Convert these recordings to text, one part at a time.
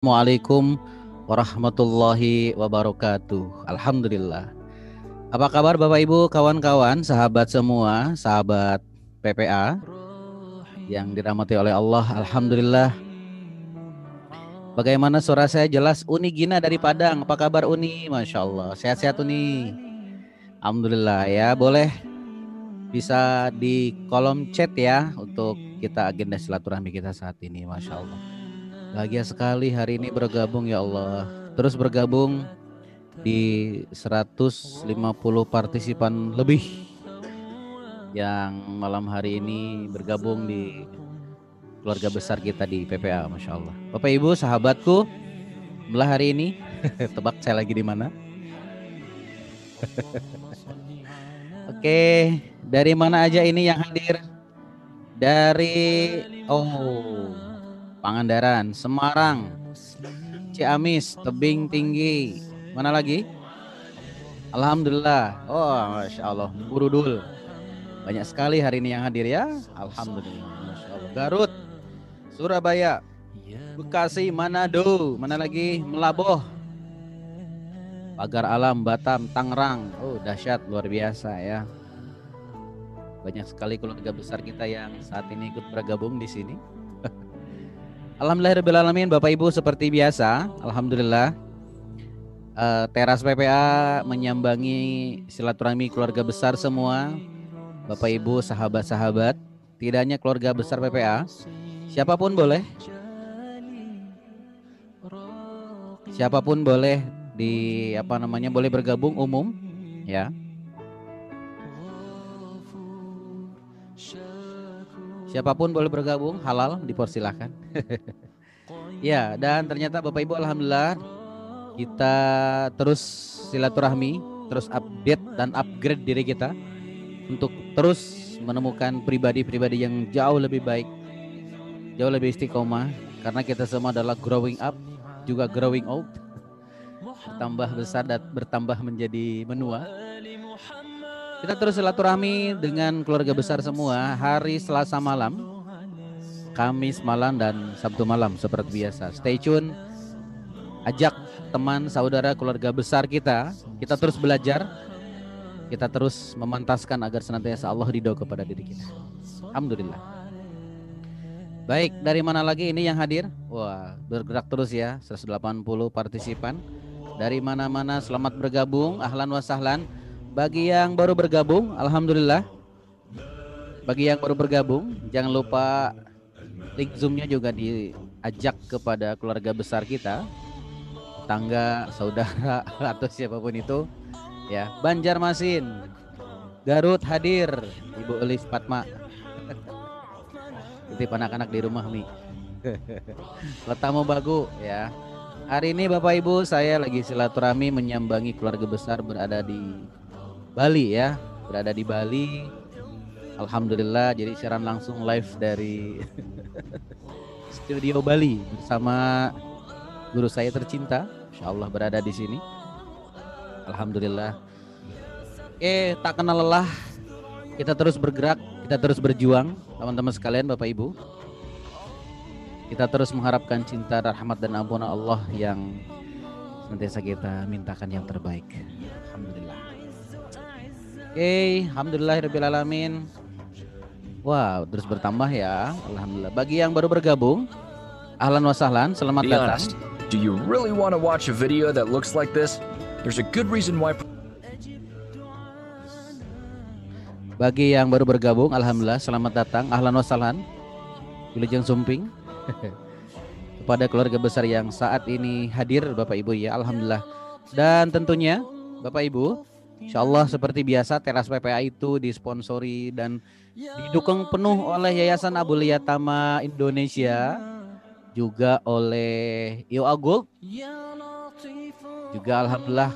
Assalamualaikum warahmatullahi wabarakatuh. Alhamdulillah. Apa kabar Bapak Ibu, kawan-kawan, sahabat semua, sahabat PPA yang dirahmati oleh Allah. Alhamdulillah. Bagaimana suara saya jelas? Uni Gina dari Padang. Apa kabar Uni? Masya Allah. Sehat-sehat Uni. Alhamdulillah ya. Boleh bisa di kolom chat ya untuk kita agenda silaturahmi kita saat ini. Masya Allah. Bahagia sekali hari ini bergabung ya Allah. Terus bergabung di 150 partisipan lebih yang malam hari ini bergabung di keluarga besar kita di PPA, masya Allah. Bapak Ibu, sahabatku, belah hari ini, tebak saya lagi di mana? Oke, dari mana aja ini yang hadir? Dari oh Pangandaran, Semarang, Ciamis, Tebing Tinggi. Mana lagi? Alhamdulillah. Oh, masya Allah. Burudul. Banyak sekali hari ini yang hadir ya. Alhamdulillah. Masya Allah. Garut, Surabaya, Bekasi, Manado. Mana lagi? Melaboh. Pagar Alam, Batam, Tangerang. Oh, dahsyat luar biasa ya. Banyak sekali keluarga besar kita yang saat ini ikut bergabung di sini. Alhamdulillahirrahmanirrahim Bapak Ibu seperti biasa Alhamdulillah. Uh, Teras PPA menyambangi silaturahmi keluarga besar semua. Bapak Ibu sahabat-sahabat Tidak hanya keluarga besar PPA Siapa pun boleh. Siapa pun boleh di apa namanya boleh bergabung umum ya Siapa pun boleh bergabung, halal dipersilahkan. ya, dan ternyata Bapak Ibu alhamdulillah kita terus silaturahmi, terus update dan upgrade diri kita untuk terus menemukan pribadi-pribadi yang jauh lebih baik, jauh lebih istiqomah karena kita semua adalah growing up, juga growing old. Bertambah besar dan bertambah menjadi menua. Kita terus silaturahmi dengan keluarga besar semua hari Selasa malam, Kamis malam dan Sabtu malam seperti biasa. Stay tune. Ajak teman, saudara, keluarga besar kita. Kita terus belajar. Kita terus memantaskan agar senantiasa Allah ridho kepada diri kita. Alhamdulillah. Baik, dari mana lagi ini yang hadir? Wah, bergerak terus ya, 180 partisipan. Dari mana-mana selamat bergabung, ahlan wa sahlan. Bagi yang baru bergabung, alhamdulillah. Bagi yang baru bergabung, jangan lupa link Zoom-nya juga diajak kepada keluarga besar kita, tangga, saudara atau siapa pun itu. Ya, Banjarmasin, Garut hadir, Ibu Elis Fatma. Titip anak-anak di rumah Mi. Letamu bagu ya. Hari ini Bapak Ibu saya lagi silaturahmi menyambangi keluarga besar berada di Bali ya, berada di Bali. Alhamdulillah jadi siaran langsung live dari studio Bali bersama guru saya tercinta, Insya Allah berada di sini. Alhamdulillah. Eh tak kenal lelah, kita terus bergerak, kita terus berjuang, teman-teman sekalian, Bapak Ibu. Kita terus mengharapkan cinta, rahmat dan ampunan Allah yang senantiasa kita mintakan yang terbaik. Alhamdulillah. Oke, alhamdulillah alamin. Wow, terus bertambah ya. Alhamdulillah. Bagi yang baru bergabung, ahlan wa sahlan, selamat Be datang. honest, do you really want to watch a video that looks like this? There's a good reason why. Bagi yang baru bergabung, alhamdulillah selamat datang, ahlan wa sahlan. Wilujeng Sumping. Kepada keluarga besar yang saat ini hadir Bapak Ibu ya, alhamdulillah. Dan tentunya Bapak Ibu, Insya Allah seperti biasa teras PPA itu disponsori dan didukung penuh oleh Yayasan Abu Liyatama Indonesia juga oleh Yo Gold juga alhamdulillah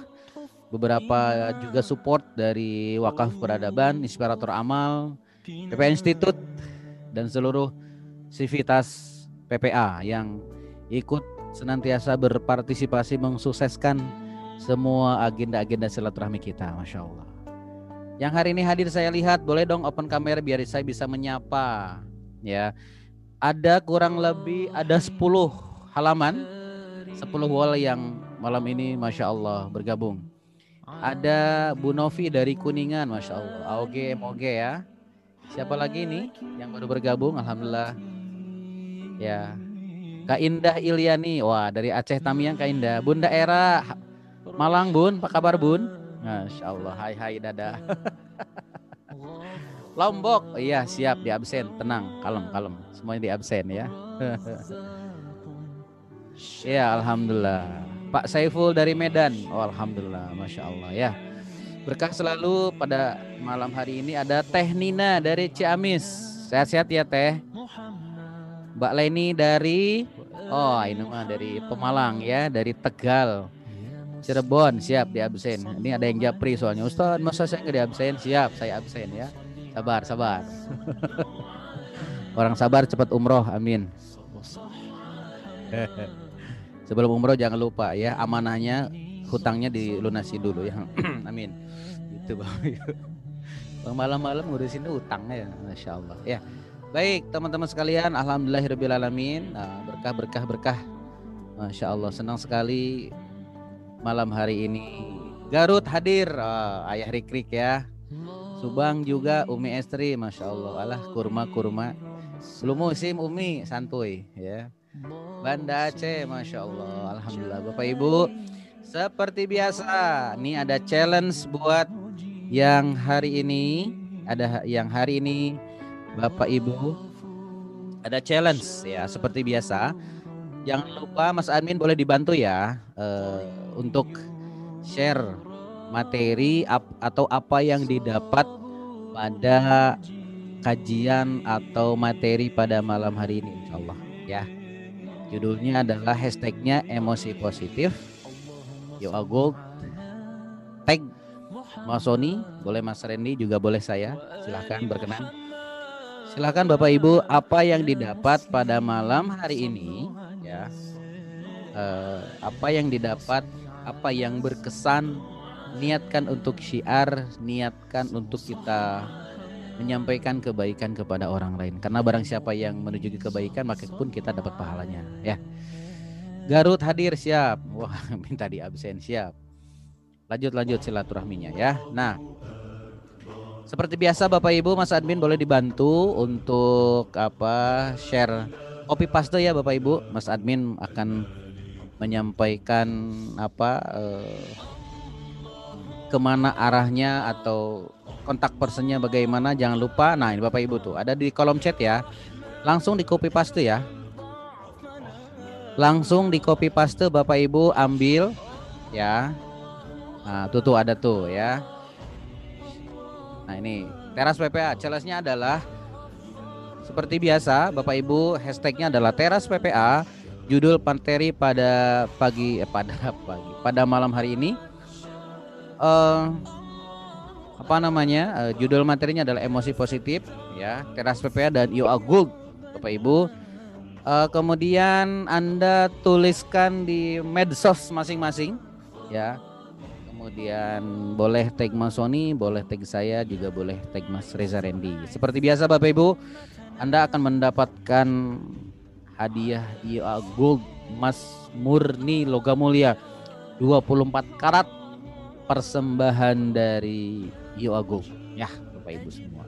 beberapa juga support dari Wakaf Peradaban, Inspirator Amal, PPA Institute dan seluruh sivitas PPA yang ikut senantiasa berpartisipasi mensukseskan semua agenda-agenda silaturahmi kita, masya Allah. Yang hari ini hadir saya lihat, boleh dong open kamera biar saya bisa menyapa. Ya, ada kurang lebih ada 10 halaman 10 wall yang malam ini Masya Allah bergabung. Ada Bu Novi dari Kuningan, Masya Allah. AOG MOG ya. Siapa lagi nih yang baru bergabung? Alhamdulillah. Ya. Kak Indah Ilyani. Wah, dari Aceh Tamiang Kak Indah. Bunda Era Malang Bun, apa kabar Bun? Masya Allah. Hai hai dada. Lombok. Iya, siap di absen. Tenang, kalem, kalem. Semuanya di absen ya. ya, alhamdulillah. Pak Saiful dari Medan. Oh, alhamdulillah. Masya Allah ya. Berkah selalu pada malam hari ini ada Teh Nina dari Ciamis. Sehat-sehat ya Teh. Mbak Leni dari Oh, ini mah dari Pemalang ya, dari Tegal. Cirebon siap di absen. Ini ada yang japri soalnya. Ustaz, masa saya nggak di absen? Siap, saya absen ya. Sabar, sabar. Orang sabar cepat umroh, amin. Sebelum umroh jangan lupa ya amanahnya hutangnya dilunasi dulu ya. amin. Itu Bang. Malam-malam ngurusin hutangnya ya, Masya Allah. Ya. Baik, teman-teman sekalian, alhamdulillahirobbilalamin. Nah, berkah berkah berkah. Masya Allah, senang sekali malam hari ini. Garut hadir, oh, ayah Rikrik ya. Subang juga Umi Estri, masya Allah. Alah kurma kurma. Belum musim Umi santuy ya. Banda Aceh, masya Allah. Alhamdulillah Bapak Ibu. Seperti biasa, ini ada challenge buat yang hari ini. Ada yang hari ini Bapak Ibu ada challenge ya seperti biasa Jangan lupa Mas Admin boleh dibantu ya uh, untuk share materi ap, atau apa yang didapat pada kajian atau materi pada malam hari ini insya Allah ya. Judulnya adalah hashtagnya emosi positif. Yo Gold tag Mas Sony, boleh Mas Randy juga boleh saya. Silahkan berkenan. Silahkan Bapak Ibu apa yang didapat pada malam hari ini ya uh, apa yang didapat apa yang berkesan niatkan untuk syiar niatkan untuk kita menyampaikan kebaikan kepada orang lain. Karena barang siapa yang menuju ke kebaikan maka pun kita dapat pahalanya ya. Garut hadir siap. Wah minta di absen siap. Lanjut lanjut silaturahminya ya. Nah seperti biasa Bapak Ibu Mas Admin boleh dibantu untuk apa share copy paste ya Bapak Ibu. Mas admin akan menyampaikan apa eh, ke mana arahnya atau kontak personnya bagaimana jangan lupa. Nah ini Bapak Ibu tuh ada di kolom chat ya. Langsung di copy paste ya. Langsung di copy paste Bapak Ibu ambil ya. Nah tuh tuh ada tuh ya. Nah ini teras PPA challenge-nya adalah seperti biasa, Bapak Ibu, hashtagnya adalah Teras PPA. Judul Panteri pada pagi eh, pada pagi pada malam hari ini. Uh, apa namanya? Uh, judul materinya adalah emosi positif, ya. Teras PPA dan Yo Agul, Bapak Ibu. Uh, kemudian Anda tuliskan di medsos masing-masing, ya. Kemudian boleh tag Mas Sony, boleh tag saya, juga boleh tag Mas Reza Rendi. Seperti biasa Bapak Ibu, anda akan mendapatkan hadiah IA Gold Mas Murni Logam Mulia 24 karat persembahan dari IA Gold ya Bapak Ibu semua.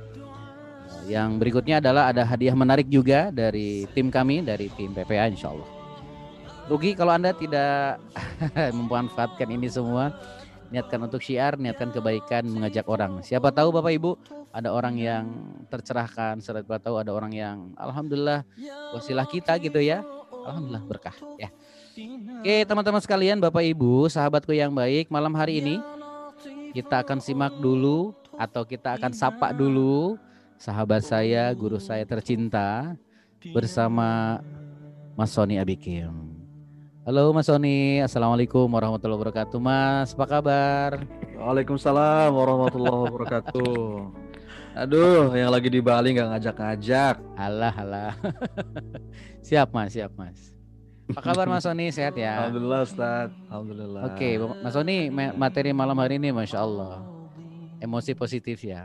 Yang berikutnya adalah ada hadiah menarik juga dari tim kami dari tim PPA insya Allah. Rugi kalau Anda tidak memanfaatkan ini semua niatkan untuk syiar, niatkan kebaikan, mengajak orang. Siapa tahu Bapak Ibu ada orang yang tercerahkan, siapa tahu ada orang yang alhamdulillah wasilah kita gitu ya. Alhamdulillah berkah ya. Oke, teman-teman sekalian, Bapak Ibu, sahabatku yang baik, malam hari ini kita akan simak dulu atau kita akan sapa dulu sahabat saya, guru saya tercinta bersama Mas Sony Abikim. Halo Mas Sony, Assalamualaikum warahmatullahi wabarakatuh Mas, apa kabar? Waalaikumsalam warahmatullahi wabarakatuh Aduh, yang lagi di Bali nggak ngajak-ngajak. Alah, alah. Siap Mas, siap Mas. Apa kabar Mas Sony, sehat ya? Alhamdulillah Ustaz, Alhamdulillah. Oke, Mas Sony, materi malam hari ini Masya Allah. Emosi positif ya?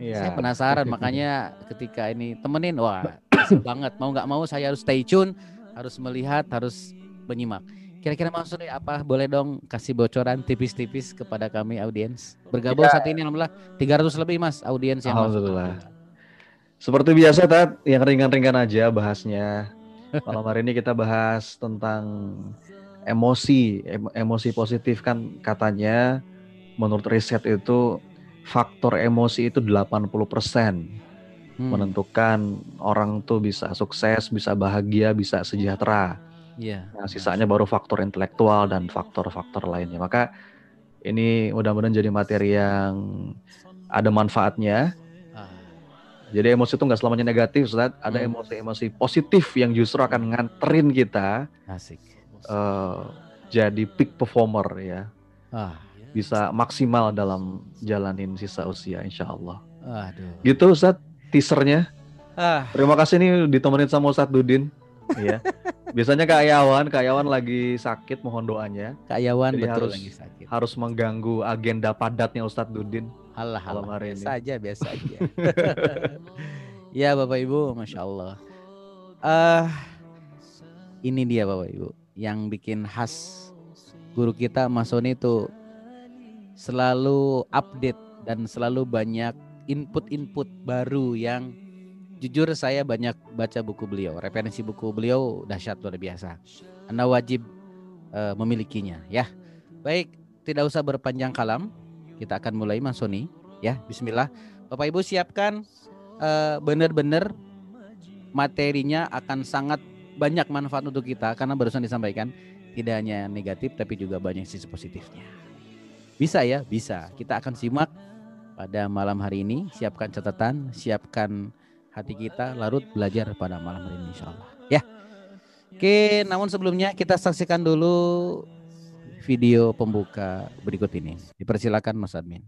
Iya. Saya penasaran makanya ketika ini temenin wah banget. Mau nggak mau saya harus stay tune harus melihat harus menyimak. Kira-kira maksudnya apa? Boleh dong kasih bocoran tipis-tipis kepada kami audiens. Bergabung saat ini alhamdulillah 300 lebih Mas audiens yang. Alhamdulillah. Seperti biasa Tat, yang ringan-ringan aja bahasnya. Malam hari ini kita bahas tentang emosi, em- emosi positif kan katanya menurut riset itu faktor emosi itu 80% Hmm, menentukan orang tuh bisa sukses, bisa bahagia, bisa sejahtera. Iya. Nah, sisanya baru faktor intelektual dan faktor-faktor lainnya. Maka ini mudah-mudahan jadi materi yang ada manfaatnya. Ah, Jadi emosi itu nggak selamanya negatif, Ustaz. Ada Hmm. emosi-emosi positif yang justru akan nganterin kita asik. eh, jadi peak performer ya. Ah, Bisa maksimal dalam jalanin sisa usia insya Allah. aduh. Gitu Ustaz, teasernya. Ah, Terima kasih nih ditemenin sama Ustaz Dudin. Ya. Biasanya Kak Yawan, Kak Yawan lagi sakit mohon doanya. Kak Yawan Jadi betul harus- lagi sakit. Harus mengganggu agenda padatnya Ustadz Dudin. Halah, malam hari Biasa aja, biasa aja. ya Bapak Ibu, Masya Allah. eh ini dia Bapak Ibu, yang bikin khas guru kita Mas Sony itu selalu update dan selalu banyak input-input baru yang jujur saya banyak baca buku beliau. Referensi buku beliau dahsyat luar biasa. Anda wajib eh, memilikinya ya. Baik, tidak usah berpanjang kalam. Kita akan mulai Mas Sony ya. Bismillah. Bapak Ibu siapkan eh, benar-benar materinya akan sangat banyak manfaat untuk kita karena barusan disampaikan tidak hanya negatif tapi juga banyak sisi positifnya. Bisa ya, bisa. Kita akan simak pada malam hari ini. Siapkan catatan, siapkan hati kita, larut belajar pada malam hari ini insya Allah. Ya. Oke, namun sebelumnya kita saksikan dulu video pembuka berikut ini. Dipersilakan Mas Admin.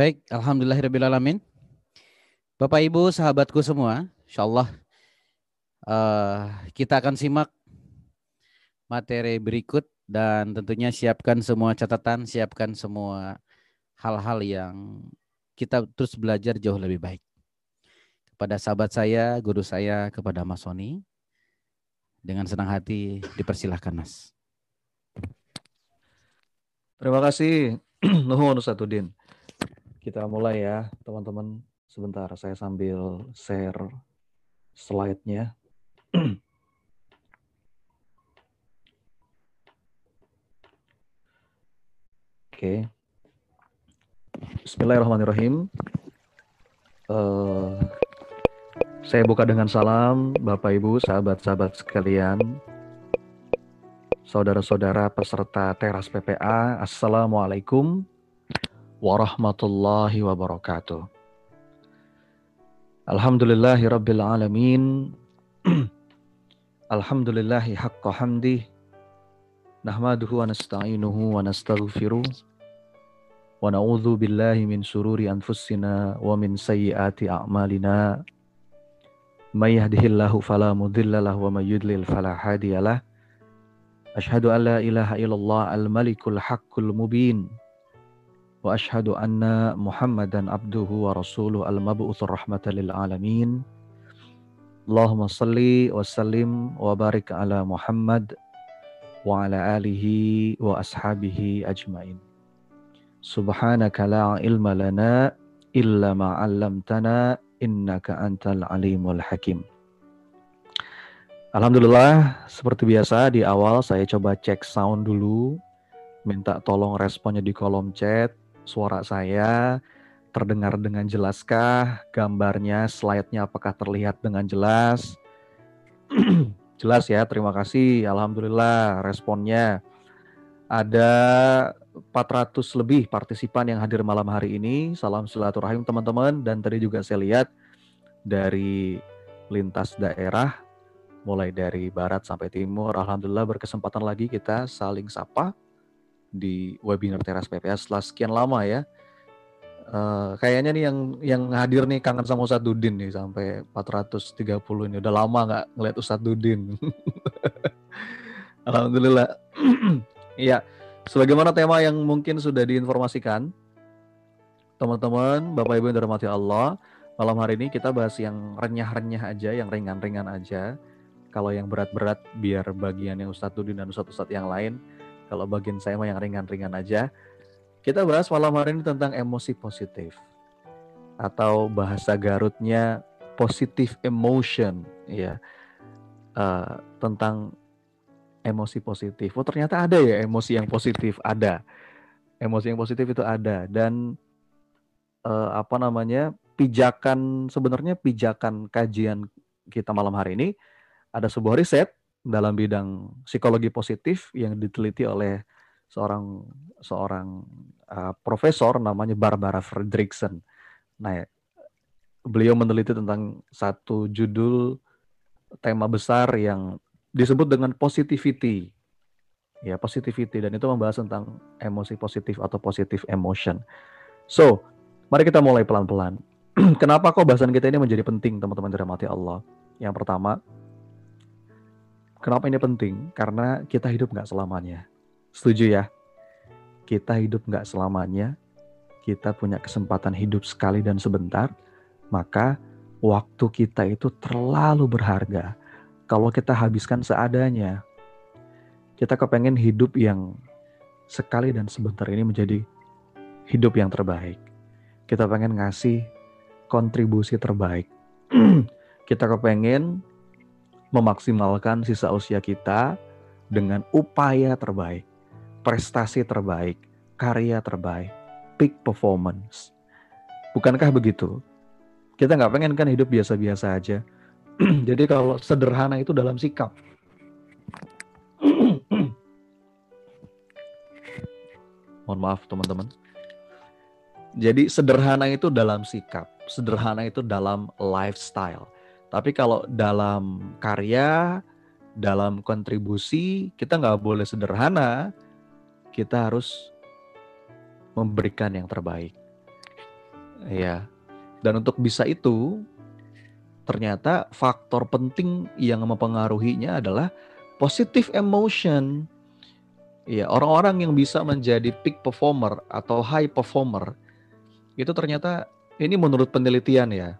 Baik, alhamdulillahirobbilalamin. Bapak Ibu, sahabatku semua, insyaallah eh kita akan simak materi berikut dan tentunya siapkan semua catatan, siapkan semua hal-hal yang kita terus belajar jauh lebih baik. Kepada sahabat saya, guru saya, kepada Mas Sony, dengan senang hati dipersilahkan Mas. Terima kasih Nuhun Ustadz Udin. Kita mulai ya teman-teman. Sebentar saya sambil share slide-nya. Oke. Bismillahirrahmanirrahim. Eh, saya buka dengan salam Bapak Ibu, sahabat-sahabat sekalian. saudara-saudara peserta teras PPA, Assalamualaikum warahmatullahi wabarakatuh. Alhamdulillahi rabbil alamin. Alhamdulillahi haqqa hamdih. Nahmaduhu wa nasta'inuhu wa nastaghfiruh. Wa na'udzu billahi min sururi anfusina wa min sayyiati a'malina. May yahdihillahu fala mudhillalah wa may yudlil fala hadiyalah. Ashhadu an la ilaha illallah al-malikul haqqul mubin. واشهد ان محمدا عبده ورسوله المبعوث رحمه للعالمين اللهم صل وسلم وبارك على محمد وعلى اله واصحابه اجمعين سبحانك لا علم لنا الا ما علمتنا انك انت العليم الحكيم Alhamdulillah, seperti biasa di awal saya coba cek sound dulu, minta tolong responnya di kolom chat, suara saya terdengar dengan jelaskah? Gambarnya, slide-nya apakah terlihat dengan jelas? jelas ya, terima kasih. Alhamdulillah responnya. Ada 400 lebih partisipan yang hadir malam hari ini. Salam silaturahim teman-teman. Dan tadi juga saya lihat dari lintas daerah, mulai dari barat sampai timur. Alhamdulillah berkesempatan lagi kita saling sapa di webinar Teras PPA setelah sekian lama ya. Uh, kayaknya nih yang yang hadir nih kangen sama Ustadz Dudin nih sampai 430 ini udah lama nggak ngeliat Ustadz Dudin. Alhamdulillah. Iya, sebagaimana tema yang mungkin sudah diinformasikan, teman-teman, Bapak Ibu yang dirahmati Allah, malam hari ini kita bahas yang renyah-renyah aja, yang ringan-ringan aja. Kalau yang berat-berat biar bagiannya Ustadz Dudin dan Ustadz-Ustadz yang lain kalau bagian saya mah yang ringan-ringan aja. Kita bahas malam hari ini tentang emosi positif. Atau bahasa Garutnya positive emotion. ya uh, Tentang emosi positif. Oh ternyata ada ya emosi yang positif. Ada. Emosi yang positif itu ada. Dan uh, apa namanya pijakan sebenarnya pijakan kajian kita malam hari ini ada sebuah riset dalam bidang psikologi positif yang diteliti oleh seorang seorang uh, profesor namanya Barbara Fredrickson. Nah, beliau meneliti tentang satu judul tema besar yang disebut dengan positivity. Ya, positivity dan itu membahas tentang emosi positif atau positive emotion. So, mari kita mulai pelan-pelan. Kenapa kok bahasan kita ini menjadi penting, teman-teman dirahmati Allah? Yang pertama, Kenapa ini penting? Karena kita hidup nggak selamanya. Setuju ya? Kita hidup nggak selamanya. Kita punya kesempatan hidup sekali dan sebentar. Maka waktu kita itu terlalu berharga. Kalau kita habiskan seadanya, kita kepengen hidup yang sekali dan sebentar ini menjadi hidup yang terbaik. Kita pengen ngasih kontribusi terbaik. kita kepengen memaksimalkan sisa usia kita dengan upaya terbaik, prestasi terbaik, karya terbaik, peak performance. Bukankah begitu? Kita nggak pengen kan hidup biasa-biasa aja. Jadi kalau sederhana itu dalam sikap. Mohon maaf teman-teman. Jadi sederhana itu dalam sikap, sederhana itu dalam lifestyle tapi kalau dalam karya, dalam kontribusi, kita nggak boleh sederhana. Kita harus memberikan yang terbaik. Ya. Dan untuk bisa itu, ternyata faktor penting yang mempengaruhinya adalah positive emotion. Ya, orang-orang yang bisa menjadi peak performer atau high performer itu ternyata ini menurut penelitian ya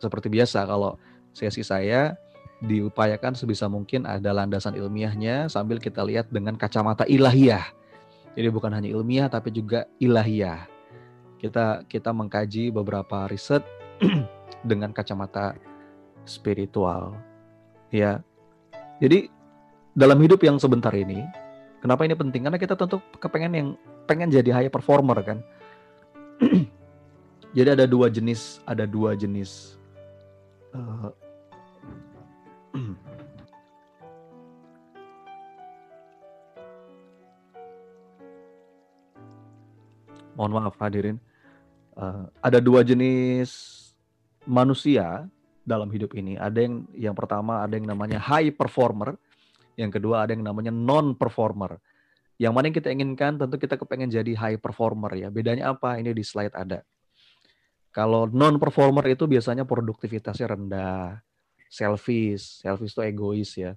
seperti biasa kalau sesi saya diupayakan sebisa mungkin ada landasan ilmiahnya sambil kita lihat dengan kacamata ilahiyah. Jadi bukan hanya ilmiah tapi juga ilahiyah. Kita kita mengkaji beberapa riset dengan kacamata spiritual. Ya. Jadi dalam hidup yang sebentar ini, kenapa ini penting? Karena kita tentu kepengen yang pengen jadi high performer kan. jadi ada dua jenis, ada dua jenis Eh, mohon maaf hadirin. Uh, ada dua jenis manusia dalam hidup ini. Ada yang yang pertama ada yang namanya high performer. Yang kedua ada yang namanya non performer yang mana yang kita inginkan tentu kita kepengen jadi high performer ya. Bedanya apa? Ini di slide ada. Kalau non performer itu biasanya produktivitasnya rendah, selfish, selfish itu egois ya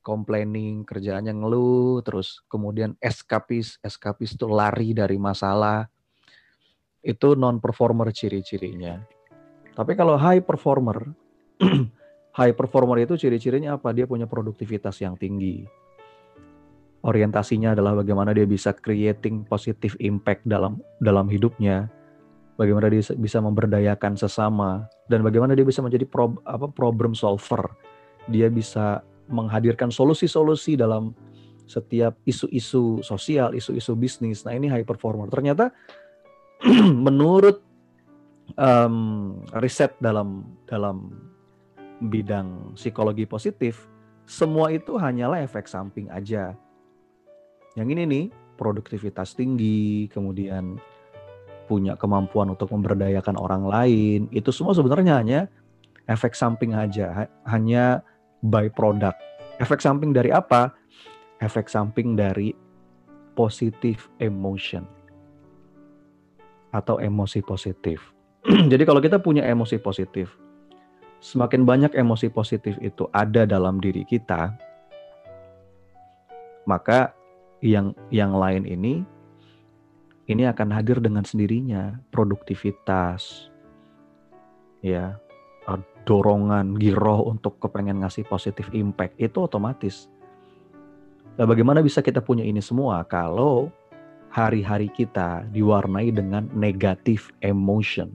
complaining, kerjaannya ngeluh, terus kemudian eskapis, eskapis itu lari dari masalah. Itu non performer ciri-cirinya. Tapi kalau high performer, high performer itu ciri-cirinya apa? Dia punya produktivitas yang tinggi. Orientasinya adalah bagaimana dia bisa creating positive impact dalam dalam hidupnya. Bagaimana dia bisa memberdayakan sesama dan bagaimana dia bisa menjadi pro, apa problem solver. Dia bisa menghadirkan solusi-solusi dalam setiap isu-isu sosial, isu-isu bisnis. Nah ini high performer. Ternyata menurut um, riset dalam dalam bidang psikologi positif, semua itu hanyalah efek samping aja. Yang ini nih produktivitas tinggi, kemudian punya kemampuan untuk memberdayakan orang lain, itu semua sebenarnya hanya efek samping aja, hanya by product. Efek samping dari apa? Efek samping dari positive emotion atau emosi positif. Jadi kalau kita punya emosi positif, semakin banyak emosi positif itu ada dalam diri kita, maka yang yang lain ini ini akan hadir dengan sendirinya produktivitas ya dorongan, giroh untuk kepengen ngasih positif impact itu otomatis. Nah, bagaimana bisa kita punya ini semua kalau hari-hari kita diwarnai dengan negatif emotion?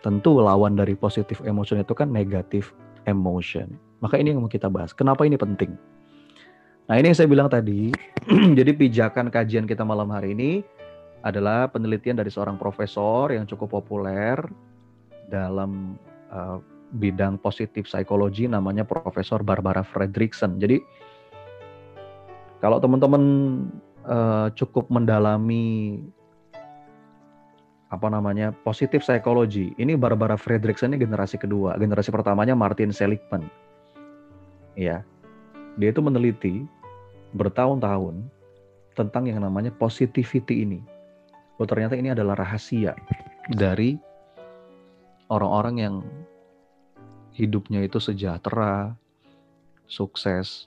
Tentu lawan dari positif emotion itu kan negatif emotion. Maka ini yang mau kita bahas. Kenapa ini penting? Nah ini yang saya bilang tadi, jadi pijakan kajian kita malam hari ini adalah penelitian dari seorang profesor yang cukup populer dalam uh, bidang positif psikologi namanya Profesor Barbara Fredrickson. Jadi kalau teman-teman uh, cukup mendalami apa namanya positif psikologi, ini Barbara Fredrickson ini generasi kedua. Generasi pertamanya Martin Seligman. Ya, dia itu meneliti bertahun-tahun tentang yang namanya positivity ini. Oh ternyata ini adalah rahasia dari orang-orang yang hidupnya itu sejahtera, sukses,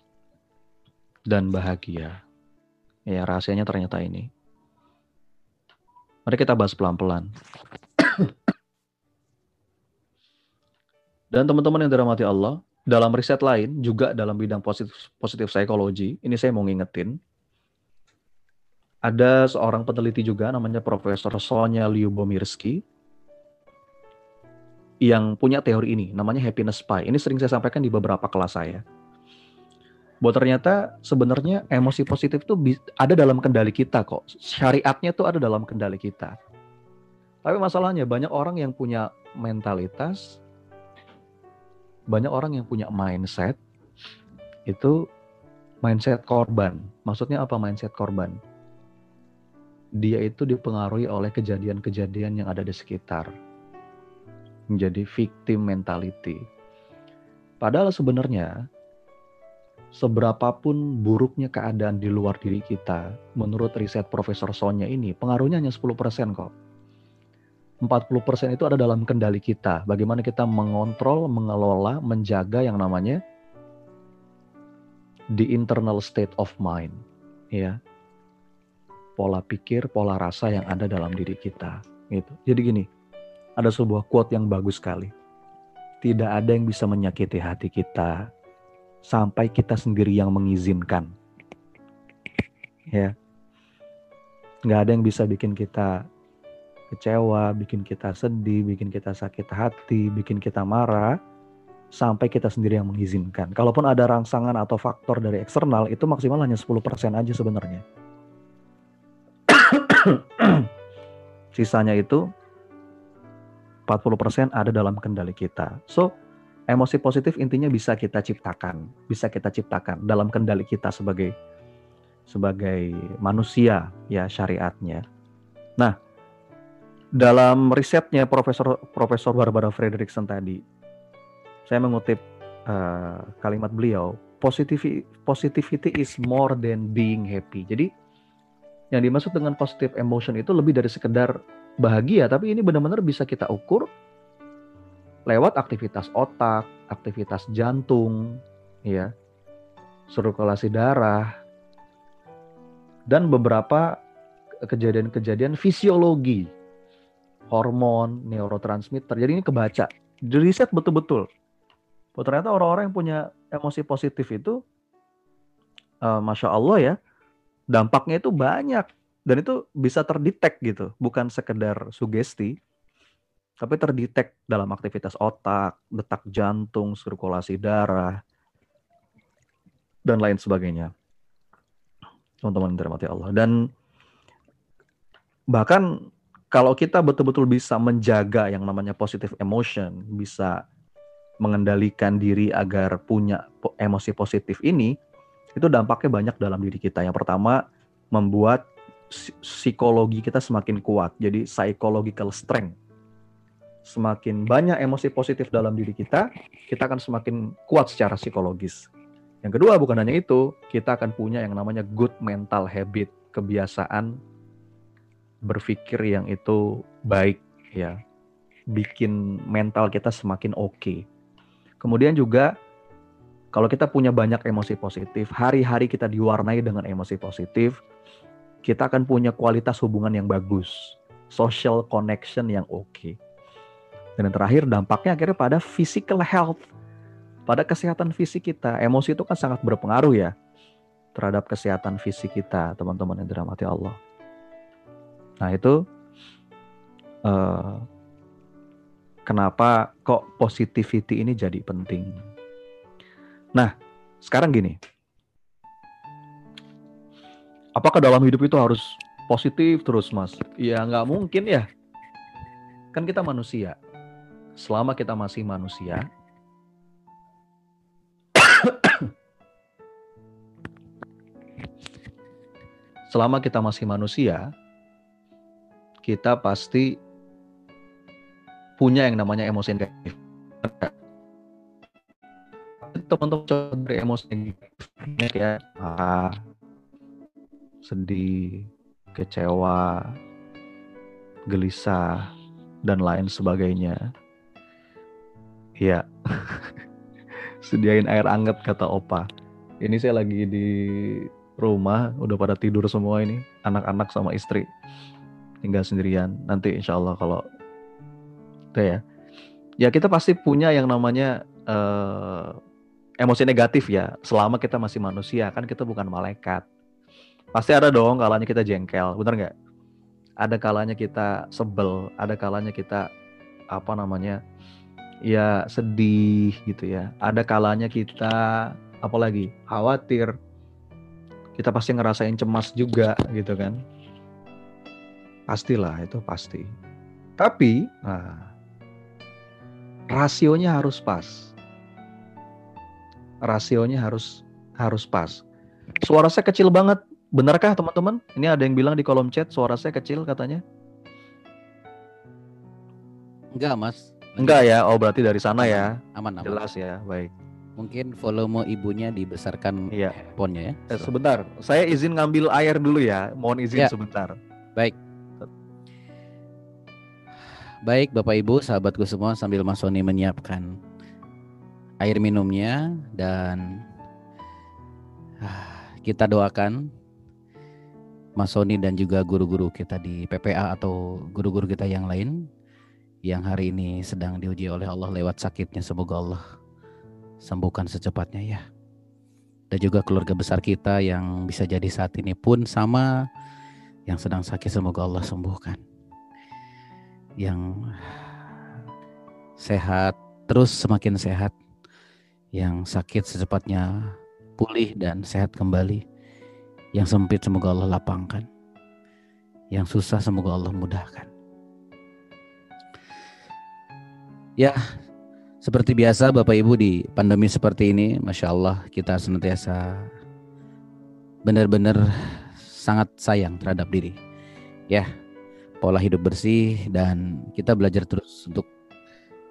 dan bahagia. Ya, rahasianya ternyata ini. Mari kita bahas pelan-pelan. Dan teman-teman yang dirahmati Allah, dalam riset lain juga dalam bidang positif, positif psikologi, ini saya mau ngingetin, ada seorang peneliti juga namanya Profesor Sonia Lyubomirsky yang punya teori ini, namanya happiness pie. Ini sering saya sampaikan di beberapa kelas saya. Bahwa ternyata sebenarnya emosi positif itu ada dalam kendali kita kok. Syariatnya itu ada dalam kendali kita. Tapi masalahnya banyak orang yang punya mentalitas, banyak orang yang punya mindset, itu mindset korban. Maksudnya apa mindset korban? Dia itu dipengaruhi oleh kejadian-kejadian yang ada di sekitar menjadi victim mentality. Padahal sebenarnya seberapapun buruknya keadaan di luar diri kita, menurut riset Profesor Sonya ini, pengaruhnya hanya 10% kok. 40% itu ada dalam kendali kita. Bagaimana kita mengontrol, mengelola, menjaga yang namanya the internal state of mind. Ya. Pola pikir, pola rasa yang ada dalam diri kita. Gitu. Jadi gini, ada sebuah quote yang bagus sekali. Tidak ada yang bisa menyakiti hati kita sampai kita sendiri yang mengizinkan. Ya. Nggak ada yang bisa bikin kita kecewa, bikin kita sedih, bikin kita sakit hati, bikin kita marah sampai kita sendiri yang mengizinkan. Kalaupun ada rangsangan atau faktor dari eksternal itu maksimal hanya 10% aja sebenarnya. Sisanya itu 40% ada dalam kendali kita. So, emosi positif intinya bisa kita ciptakan, bisa kita ciptakan dalam kendali kita sebagai sebagai manusia ya syariatnya. Nah, dalam risetnya Profesor Profesor Barbara Fredrickson tadi, saya mengutip uh, kalimat beliau, positivity positivity is more than being happy. Jadi yang dimaksud dengan positive emotion itu lebih dari sekedar bahagia, tapi ini benar-benar bisa kita ukur lewat aktivitas otak, aktivitas jantung, ya, sirkulasi darah, dan beberapa kejadian-kejadian fisiologi, hormon, neurotransmitter. Jadi ini kebaca, di riset betul-betul. Oh, ternyata orang-orang yang punya emosi positif itu, uh, masya Allah ya, dampaknya itu banyak dan itu bisa terdetek gitu, bukan sekedar sugesti, tapi terdetek dalam aktivitas otak, detak jantung, sirkulasi darah, dan lain sebagainya. Teman-teman dirahmati Allah. Dan bahkan kalau kita betul-betul bisa menjaga yang namanya positive emotion, bisa mengendalikan diri agar punya emosi positif ini, itu dampaknya banyak dalam diri kita. Yang pertama, membuat psikologi kita semakin kuat. Jadi psychological strength semakin banyak emosi positif dalam diri kita, kita akan semakin kuat secara psikologis. Yang kedua, bukan hanya itu, kita akan punya yang namanya good mental habit, kebiasaan berpikir yang itu baik ya. Bikin mental kita semakin oke. Okay. Kemudian juga kalau kita punya banyak emosi positif, hari-hari kita diwarnai dengan emosi positif, kita akan punya kualitas hubungan yang bagus, social connection yang oke. Okay dan yang terakhir dampaknya akhirnya pada physical health, pada kesehatan fisik kita. Emosi itu kan sangat berpengaruh ya terhadap kesehatan fisik kita, teman-teman yang dirahmati Allah. Nah itu uh, kenapa kok positivity ini jadi penting. Nah sekarang gini, apakah dalam hidup itu harus positif terus mas? Ya nggak mungkin ya. Kan kita manusia selama kita masih manusia, selama kita masih manusia, kita pasti punya yang namanya emosi negatif. Teman-teman coba dari emosi negatif ya, ah, sedih, kecewa, gelisah, dan lain sebagainya. Iya. Sediain air anget kata Opa. Ini saya lagi di rumah, udah pada tidur semua ini, anak-anak sama istri. Tinggal sendirian. Nanti insya Allah kalau itu ya. Ya kita pasti punya yang namanya uh, emosi negatif ya. Selama kita masih manusia, kan kita bukan malaikat. Pasti ada dong kalanya kita jengkel, bener nggak? Ada kalanya kita sebel, ada kalanya kita apa namanya ya sedih gitu ya. Ada kalanya kita apalagi khawatir. Kita pasti ngerasain cemas juga gitu kan. Pastilah itu pasti. Tapi nah, rasionya harus pas. Rasionya harus harus pas. Suara saya kecil banget. Benarkah teman-teman? Ini ada yang bilang di kolom chat suara saya kecil katanya. Enggak, Mas. Enggak ya, oh berarti dari sana ya. Aman, aman. Jelas ya, baik. Mungkin volume ibunya dibesarkan iya. handphonenya ya. Eh, sebentar, saya izin ngambil air dulu ya. Mohon izin ya. sebentar. Baik. Baik Bapak Ibu, sahabatku semua sambil Mas Sony menyiapkan air minumnya dan ah, kita doakan Mas Sony dan juga guru-guru kita di PPA atau guru-guru kita yang lain yang hari ini sedang diuji oleh Allah lewat sakitnya semoga Allah sembuhkan secepatnya ya. Dan juga keluarga besar kita yang bisa jadi saat ini pun sama yang sedang sakit semoga Allah sembuhkan. Yang sehat terus semakin sehat. Yang sakit secepatnya pulih dan sehat kembali. Yang sempit semoga Allah lapangkan. Yang susah semoga Allah mudahkan. Ya, seperti biasa Bapak Ibu di pandemi seperti ini, Masya Allah kita senantiasa benar-benar sangat sayang terhadap diri. Ya, pola hidup bersih dan kita belajar terus untuk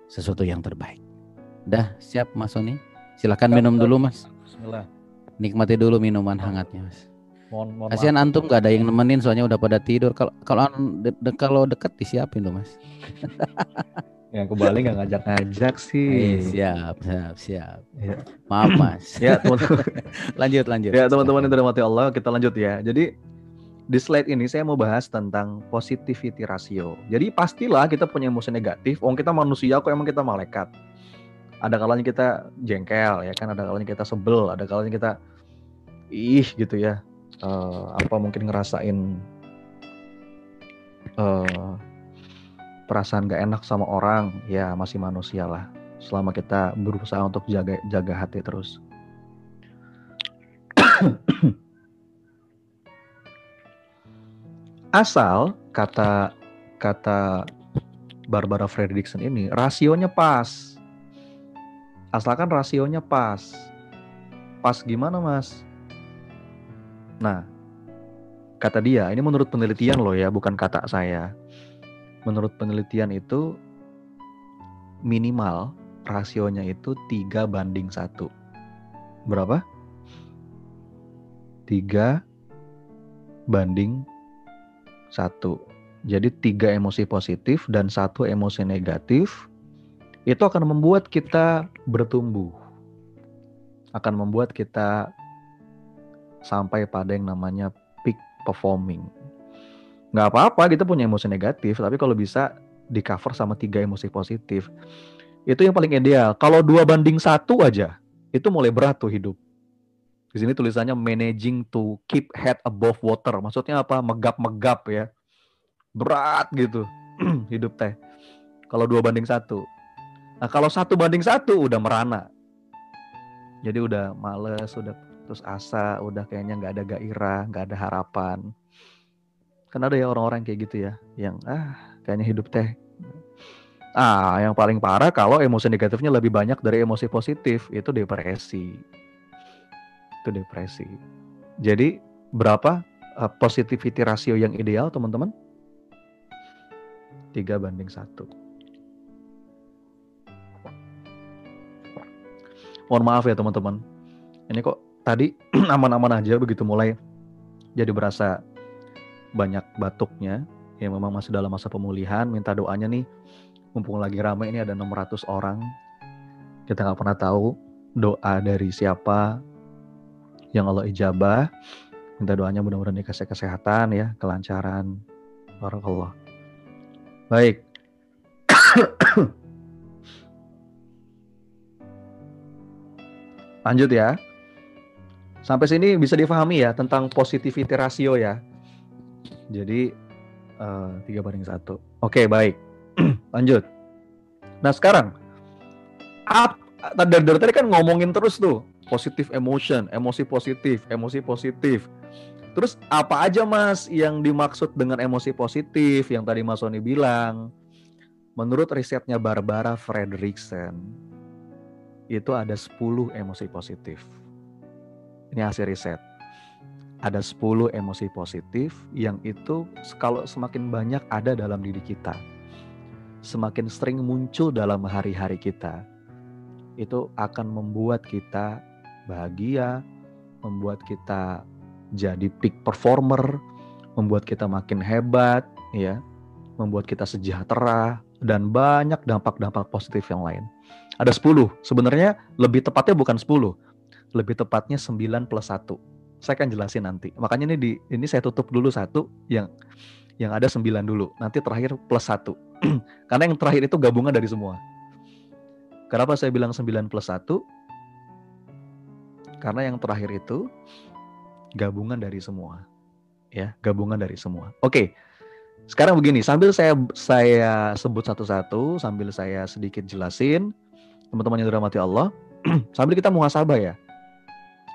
sesuatu yang terbaik. Dah siap Mas Sony? Silakan minum dulu Mas. Bismillah. Nikmati dulu minuman hangatnya Mas. Mohon, mohon Kasihan maaf. antum gak ada yang nemenin soalnya udah pada tidur. Kalau kalau de- de- kalau deket disiapin tuh Mas. Yang ke Bali nggak ngajak-ngajak sih. Eh, siap, siap, siap. Ya. Maaf Mas. Ya teman-teman. lanjut, lanjut. ya teman-teman yang dirahmati Allah, kita lanjut ya. Jadi di slide ini saya mau bahas tentang positivity ratio. Jadi pastilah kita punya emosi negatif. Wong kita manusia kok emang kita malaikat. Ada kalanya kita jengkel ya kan, ada kalanya kita sebel, ada kalanya kita ih gitu ya. Eh, apa mungkin ngerasain eh perasaan gak enak sama orang, ya masih manusia lah. Selama kita berusaha untuk jaga jaga hati terus. Asal kata kata Barbara Fredrickson ini rasionya pas. Asalkan rasionya pas. Pas gimana, Mas? Nah, kata dia, ini menurut penelitian loh ya, bukan kata saya. Menurut penelitian itu minimal rasionya itu 3 banding 1. Berapa? 3 banding 1. Jadi tiga emosi positif dan satu emosi negatif itu akan membuat kita bertumbuh. Akan membuat kita sampai pada yang namanya peak performing. Nggak apa-apa kita punya emosi negatif, tapi kalau bisa di cover sama tiga emosi positif. Itu yang paling ideal. Kalau dua banding satu aja, itu mulai berat tuh hidup. Di sini tulisannya managing to keep head above water. Maksudnya apa? Megap-megap ya. Berat gitu hidup teh. Kalau dua banding satu. Nah kalau satu banding satu udah merana. Jadi udah males, udah terus asa, udah kayaknya nggak ada gairah, nggak ada harapan. Kan ada ya orang-orang kayak gitu ya, yang ah kayaknya hidup teh. Ah, yang paling parah kalau emosi negatifnya lebih banyak dari emosi positif, itu depresi. Itu depresi. Jadi berapa uh, positivity ratio yang ideal teman-teman? 3 banding 1. Mohon maaf ya teman-teman. Ini kok tadi aman-aman aja begitu mulai jadi berasa banyak batuknya. Ya memang masih dalam masa pemulihan. Minta doanya nih. Mumpung lagi ramai ini ada 600 orang. Kita nggak pernah tahu doa dari siapa yang Allah ijabah. Minta doanya mudah-mudahan dikasih kesehatan ya, kelancaran. Barakallah. Baik. Lanjut ya. Sampai sini bisa difahami ya tentang positivity ratio ya. Jadi eh, tiga banding satu. Oke baik. Lanjut. Nah sekarang, ap, dari, dari tadi kan ngomongin terus tuh positive emotion, emosi positif, emosi positif. Terus apa aja mas yang dimaksud dengan emosi positif yang tadi Mas Sony bilang? Menurut risetnya Barbara Fredrickson, itu ada 10 emosi positif. Ini hasil riset. Ada 10 emosi positif yang itu kalau semakin banyak ada dalam diri kita, semakin sering muncul dalam hari-hari kita, itu akan membuat kita bahagia, membuat kita jadi peak performer, membuat kita makin hebat, ya, membuat kita sejahtera dan banyak dampak-dampak positif yang lain. Ada 10. Sebenarnya lebih tepatnya bukan 10. Lebih tepatnya 9 plus 1. Saya akan jelasin nanti. Makanya ini di ini saya tutup dulu satu yang yang ada 9 dulu. Nanti terakhir plus 1. Karena yang terakhir itu gabungan dari semua. Kenapa saya bilang 9 plus 1? Karena yang terakhir itu gabungan dari semua. Ya, gabungan dari semua. Oke. Sekarang begini, sambil saya saya sebut satu-satu, sambil saya sedikit jelasin, teman-teman yang dirahmati Allah, sambil kita muhasabah ya.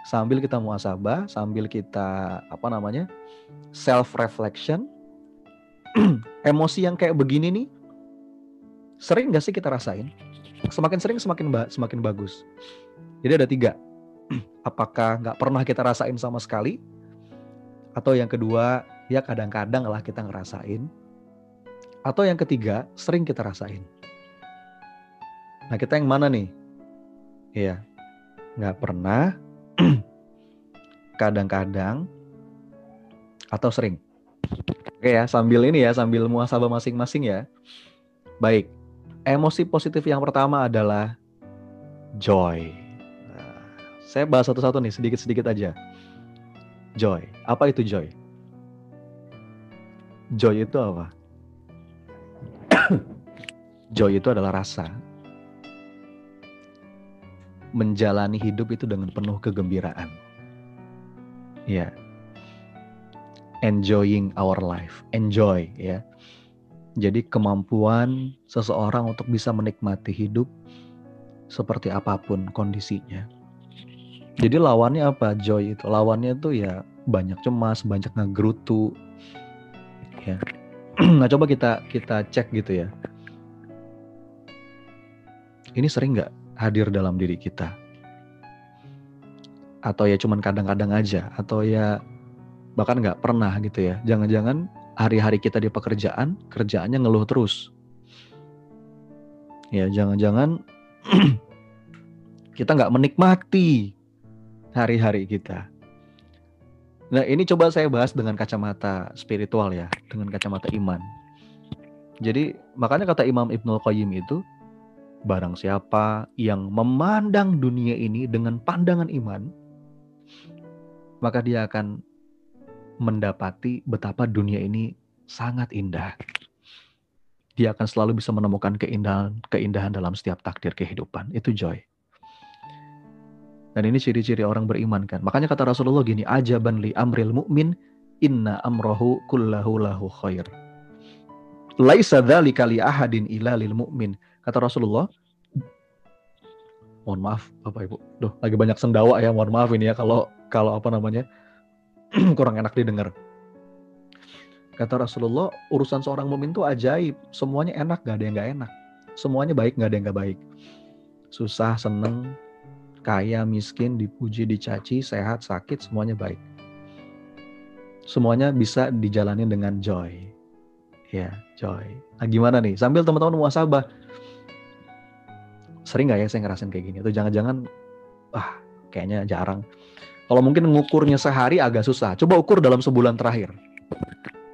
Sambil kita muhasabah, sambil kita apa namanya? self reflection. Emosi yang kayak begini nih sering nggak sih kita rasain? Semakin sering semakin ba semakin bagus. Jadi ada tiga. Apakah nggak pernah kita rasain sama sekali? Atau yang kedua, ya kadang-kadang lah kita ngerasain. Atau yang ketiga, sering kita rasain. Nah, kita yang mana nih? Iya, nggak pernah, kadang-kadang, atau sering. Oke ya, sambil ini ya, sambil muasabah masing-masing ya. Baik, emosi positif yang pertama adalah joy. Nah, saya bahas satu-satu nih, sedikit-sedikit aja. Joy, apa itu joy? Joy itu apa? joy itu adalah rasa menjalani hidup itu dengan penuh kegembiraan. Ya. Enjoying our life, enjoy ya. Jadi kemampuan seseorang untuk bisa menikmati hidup seperti apa pun kondisinya. Jadi lawannya apa? Joy itu. Lawannya tuh ya banyak cemas, banyak ngegerutu. Ya. nah coba kita kita cek gitu ya. Ini sering nggak hadir dalam diri kita. Atau ya cuman kadang-kadang aja, atau ya bahkan nggak pernah gitu ya. Jangan-jangan hari-hari kita di pekerjaan, kerjaannya ngeluh terus. Ya jangan-jangan kita nggak menikmati hari-hari kita. Nah ini coba saya bahas dengan kacamata spiritual ya, dengan kacamata iman. Jadi makanya kata Imam Ibnul Qayyim itu Barang siapa yang memandang dunia ini dengan pandangan iman, maka dia akan mendapati betapa dunia ini sangat indah. Dia akan selalu bisa menemukan keindahan keindahan dalam setiap takdir kehidupan. Itu joy. Dan ini ciri-ciri orang beriman kan. Makanya kata Rasulullah gini, ajaban li amril mu'min inna amrohu kullahu lahu khair. Laisa dzalika li ahadin illa lil mu'min Kata Rasulullah, mohon maaf Bapak Ibu, Duh, lagi banyak sendawa ya, mohon maaf ini ya kalau kalau apa namanya kurang enak didengar. Kata Rasulullah, urusan seorang mumin itu ajaib, semuanya enak, gak ada yang gak enak. Semuanya baik, gak ada yang gak baik. Susah, seneng, kaya, miskin, dipuji, dicaci, sehat, sakit, semuanya baik. Semuanya bisa dijalani dengan joy. Ya, joy. Nah, gimana nih? Sambil teman-teman muasabah, sering nggak ya saya ngerasain kayak gini? Atau jangan-jangan ah kayaknya jarang. Kalau mungkin ngukurnya sehari agak susah. Coba ukur dalam sebulan terakhir.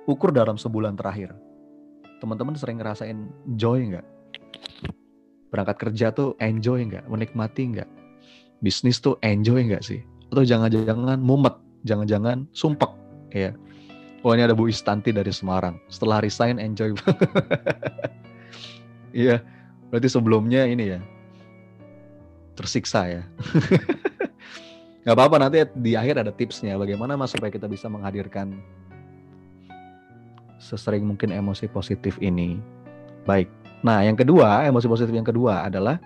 Ukur dalam sebulan terakhir. Teman-teman sering ngerasain joy nggak? Berangkat kerja tuh enjoy nggak? Menikmati nggak? Bisnis tuh enjoy nggak sih? Atau jangan-jangan mumet? Jangan-jangan sumpek? Ya oh ini ada Bu Istanti dari Semarang. Setelah resign enjoy. Iya. Berarti sebelumnya ini ya tersiksa ya. Gak apa-apa nanti di akhir ada tipsnya bagaimana mas supaya kita bisa menghadirkan sesering mungkin emosi positif ini. Baik. Nah yang kedua emosi positif yang kedua adalah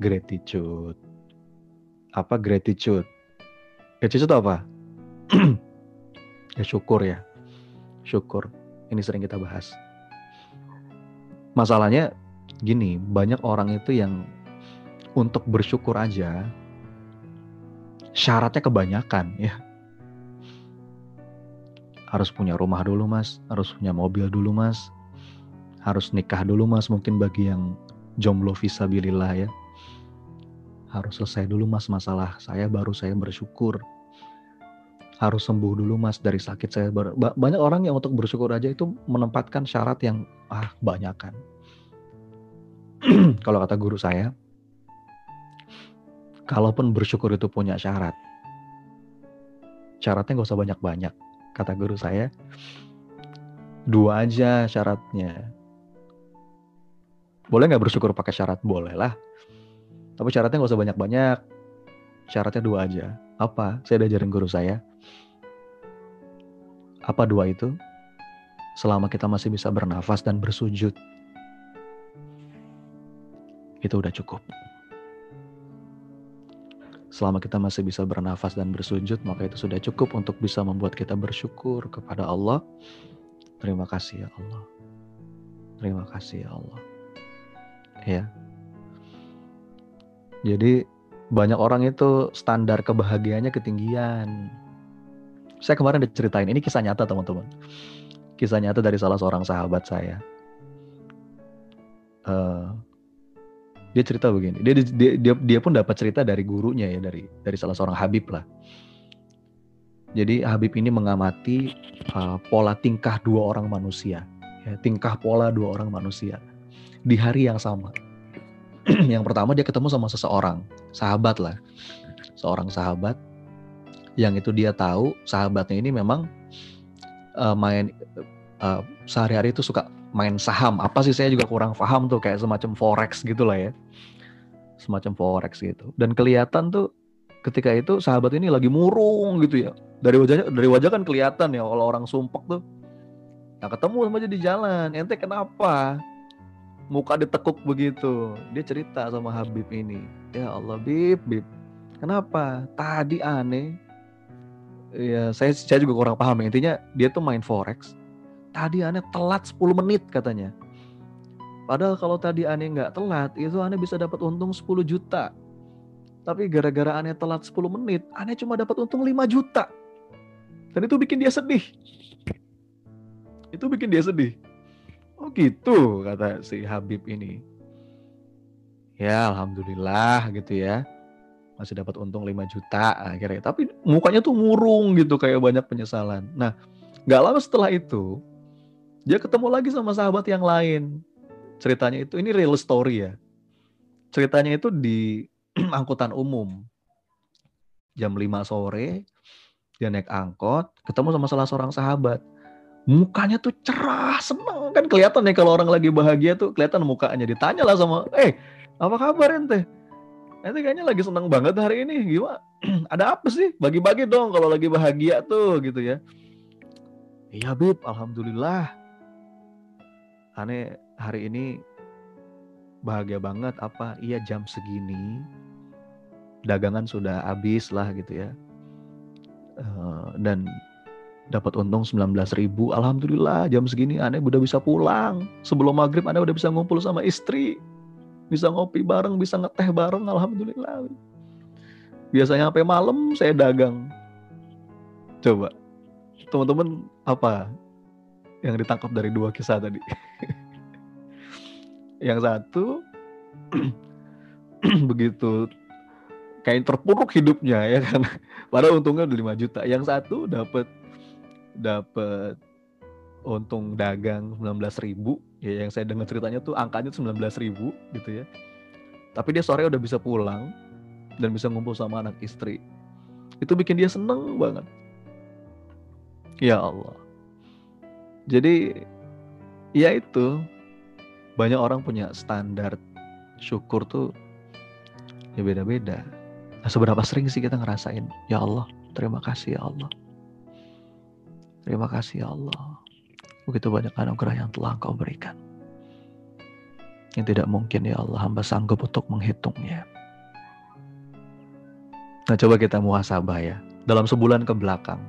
gratitude. Apa gratitude? Gratitude itu apa? ya syukur ya. Syukur. Ini sering kita bahas. Masalahnya gini, banyak orang itu yang untuk bersyukur aja syaratnya kebanyakan ya. Harus punya rumah dulu mas, harus punya mobil dulu mas, harus nikah dulu mas mungkin bagi yang jomblo visabilillah ya. Harus selesai dulu mas masalah saya baru saya bersyukur. Harus sembuh dulu mas dari sakit saya. Ber... Banyak orang yang untuk bersyukur aja itu menempatkan syarat yang ah kebanyakan. Kalau kata guru saya, kalaupun bersyukur itu punya syarat, syaratnya gak usah banyak-banyak. Kata guru saya, dua aja syaratnya. Boleh nggak bersyukur pakai syarat? Boleh lah. Tapi syaratnya gak usah banyak-banyak. Syaratnya dua aja. Apa? Saya diajarin guru saya. Apa dua itu? Selama kita masih bisa bernafas dan bersujud. Itu udah cukup. Selama kita masih bisa bernafas dan bersujud, maka itu sudah cukup untuk bisa membuat kita bersyukur kepada Allah. Terima kasih ya Allah. Terima kasih ya Allah. Ya. Jadi banyak orang itu standar kebahagiaannya ketinggian. Saya kemarin diceritain, ini kisah nyata teman-teman. Kisah nyata dari salah seorang sahabat saya. uh, dia cerita begini. Dia dia dia, dia pun dapat cerita dari gurunya ya dari dari salah seorang Habib lah. Jadi Habib ini mengamati uh, pola tingkah dua orang manusia, ya, tingkah pola dua orang manusia di hari yang sama. yang pertama dia ketemu sama seseorang, sahabat lah, seorang sahabat yang itu dia tahu sahabatnya ini memang uh, main uh, sehari-hari itu suka main saham. Apa sih saya juga kurang paham tuh kayak semacam forex gitu lah ya. Semacam forex gitu. Dan kelihatan tuh ketika itu sahabat ini lagi murung gitu ya. Dari wajahnya dari wajah kan kelihatan ya kalau orang sumpek tuh. Nah ketemu sama aja di jalan. Ente kenapa? Muka ditekuk begitu. Dia cerita sama Habib ini. Ya Allah, Bib, Bib. Kenapa? Tadi aneh. Ya, saya saya juga kurang paham. Intinya dia tuh main forex tadi aneh telat 10 menit katanya. Padahal kalau tadi aneh nggak telat, itu aneh bisa dapat untung 10 juta. Tapi gara-gara aneh telat 10 menit, aneh cuma dapat untung 5 juta. Dan itu bikin dia sedih. Itu bikin dia sedih. Oh gitu, kata si Habib ini. Ya Alhamdulillah gitu ya. Masih dapat untung 5 juta akhirnya. Tapi mukanya tuh murung gitu kayak banyak penyesalan. Nah, nggak lama setelah itu, dia ketemu lagi sama sahabat yang lain. Ceritanya itu ini real story ya. Ceritanya itu di angkutan umum. Jam 5 sore dia naik angkot, ketemu sama salah seorang sahabat. Mukanya tuh cerah, seneng kan kelihatan nih kalau orang lagi bahagia tuh kelihatan mukanya. Ditanya lah sama, "Eh, apa kabar ente?" Ente kayaknya lagi seneng banget hari ini. Gimana? Ada apa sih? Bagi-bagi dong kalau lagi bahagia tuh gitu ya. Iya Bib, Alhamdulillah aneh hari ini bahagia banget apa? Iya jam segini dagangan sudah habis lah gitu ya. Uh, dan dapat untung 19 ribu. Alhamdulillah jam segini aneh udah bisa pulang. Sebelum maghrib aneh udah bisa ngumpul sama istri. Bisa ngopi bareng bisa ngeteh bareng alhamdulillah. Biasanya sampai malam saya dagang. Coba teman-teman apa yang ditangkap dari dua kisah tadi. yang satu begitu kayak terpuruk hidupnya ya kan. Padahal untungnya udah 5 juta. Yang satu dapat dapat untung dagang 19 ribu ya yang saya dengar ceritanya tuh angkanya 19 ribu gitu ya tapi dia sore udah bisa pulang dan bisa ngumpul sama anak istri itu bikin dia seneng banget ya Allah jadi ya itu banyak orang punya standar syukur tuh ya beda-beda. Nah, seberapa sering sih kita ngerasain, ya Allah, terima kasih ya Allah. Terima kasih ya Allah. Begitu banyak anugerah yang telah Engkau berikan. Yang tidak mungkin ya Allah hamba sanggup untuk menghitungnya. Nah coba kita muhasabah ya. Dalam sebulan ke belakang.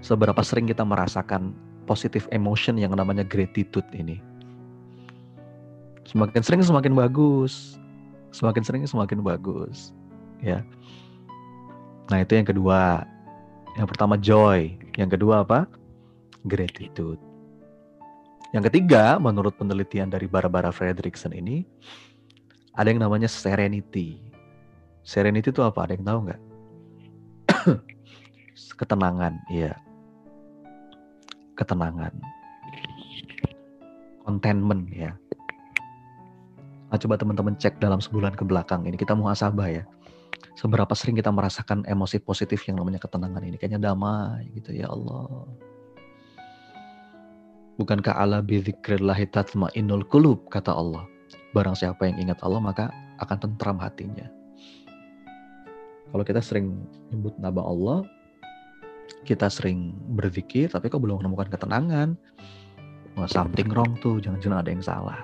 Seberapa sering kita merasakan positive emotion yang namanya gratitude ini. Semakin sering semakin bagus. Semakin sering semakin bagus. Ya. Nah, itu yang kedua. Yang pertama joy, yang kedua apa? Gratitude. Yang ketiga, menurut penelitian dari Barbara Fredrickson ini, ada yang namanya serenity. Serenity itu apa? Ada yang tahu nggak? Ketenangan, iya ketenangan. Contentment ya. Nah, coba teman-teman cek dalam sebulan ke belakang ini kita muhasabah ya. Seberapa sering kita merasakan emosi positif yang namanya ketenangan ini. Kayaknya damai gitu ya Allah. Bukankah Allah bidzikrillahi tatma'innul qulub kata Allah. Barang siapa yang ingat Allah maka akan tentram hatinya. Kalau kita sering nyebut nama Allah, kita sering berzikir tapi kok belum menemukan ketenangan? Wah, something wrong tuh jangan-jangan ada yang salah.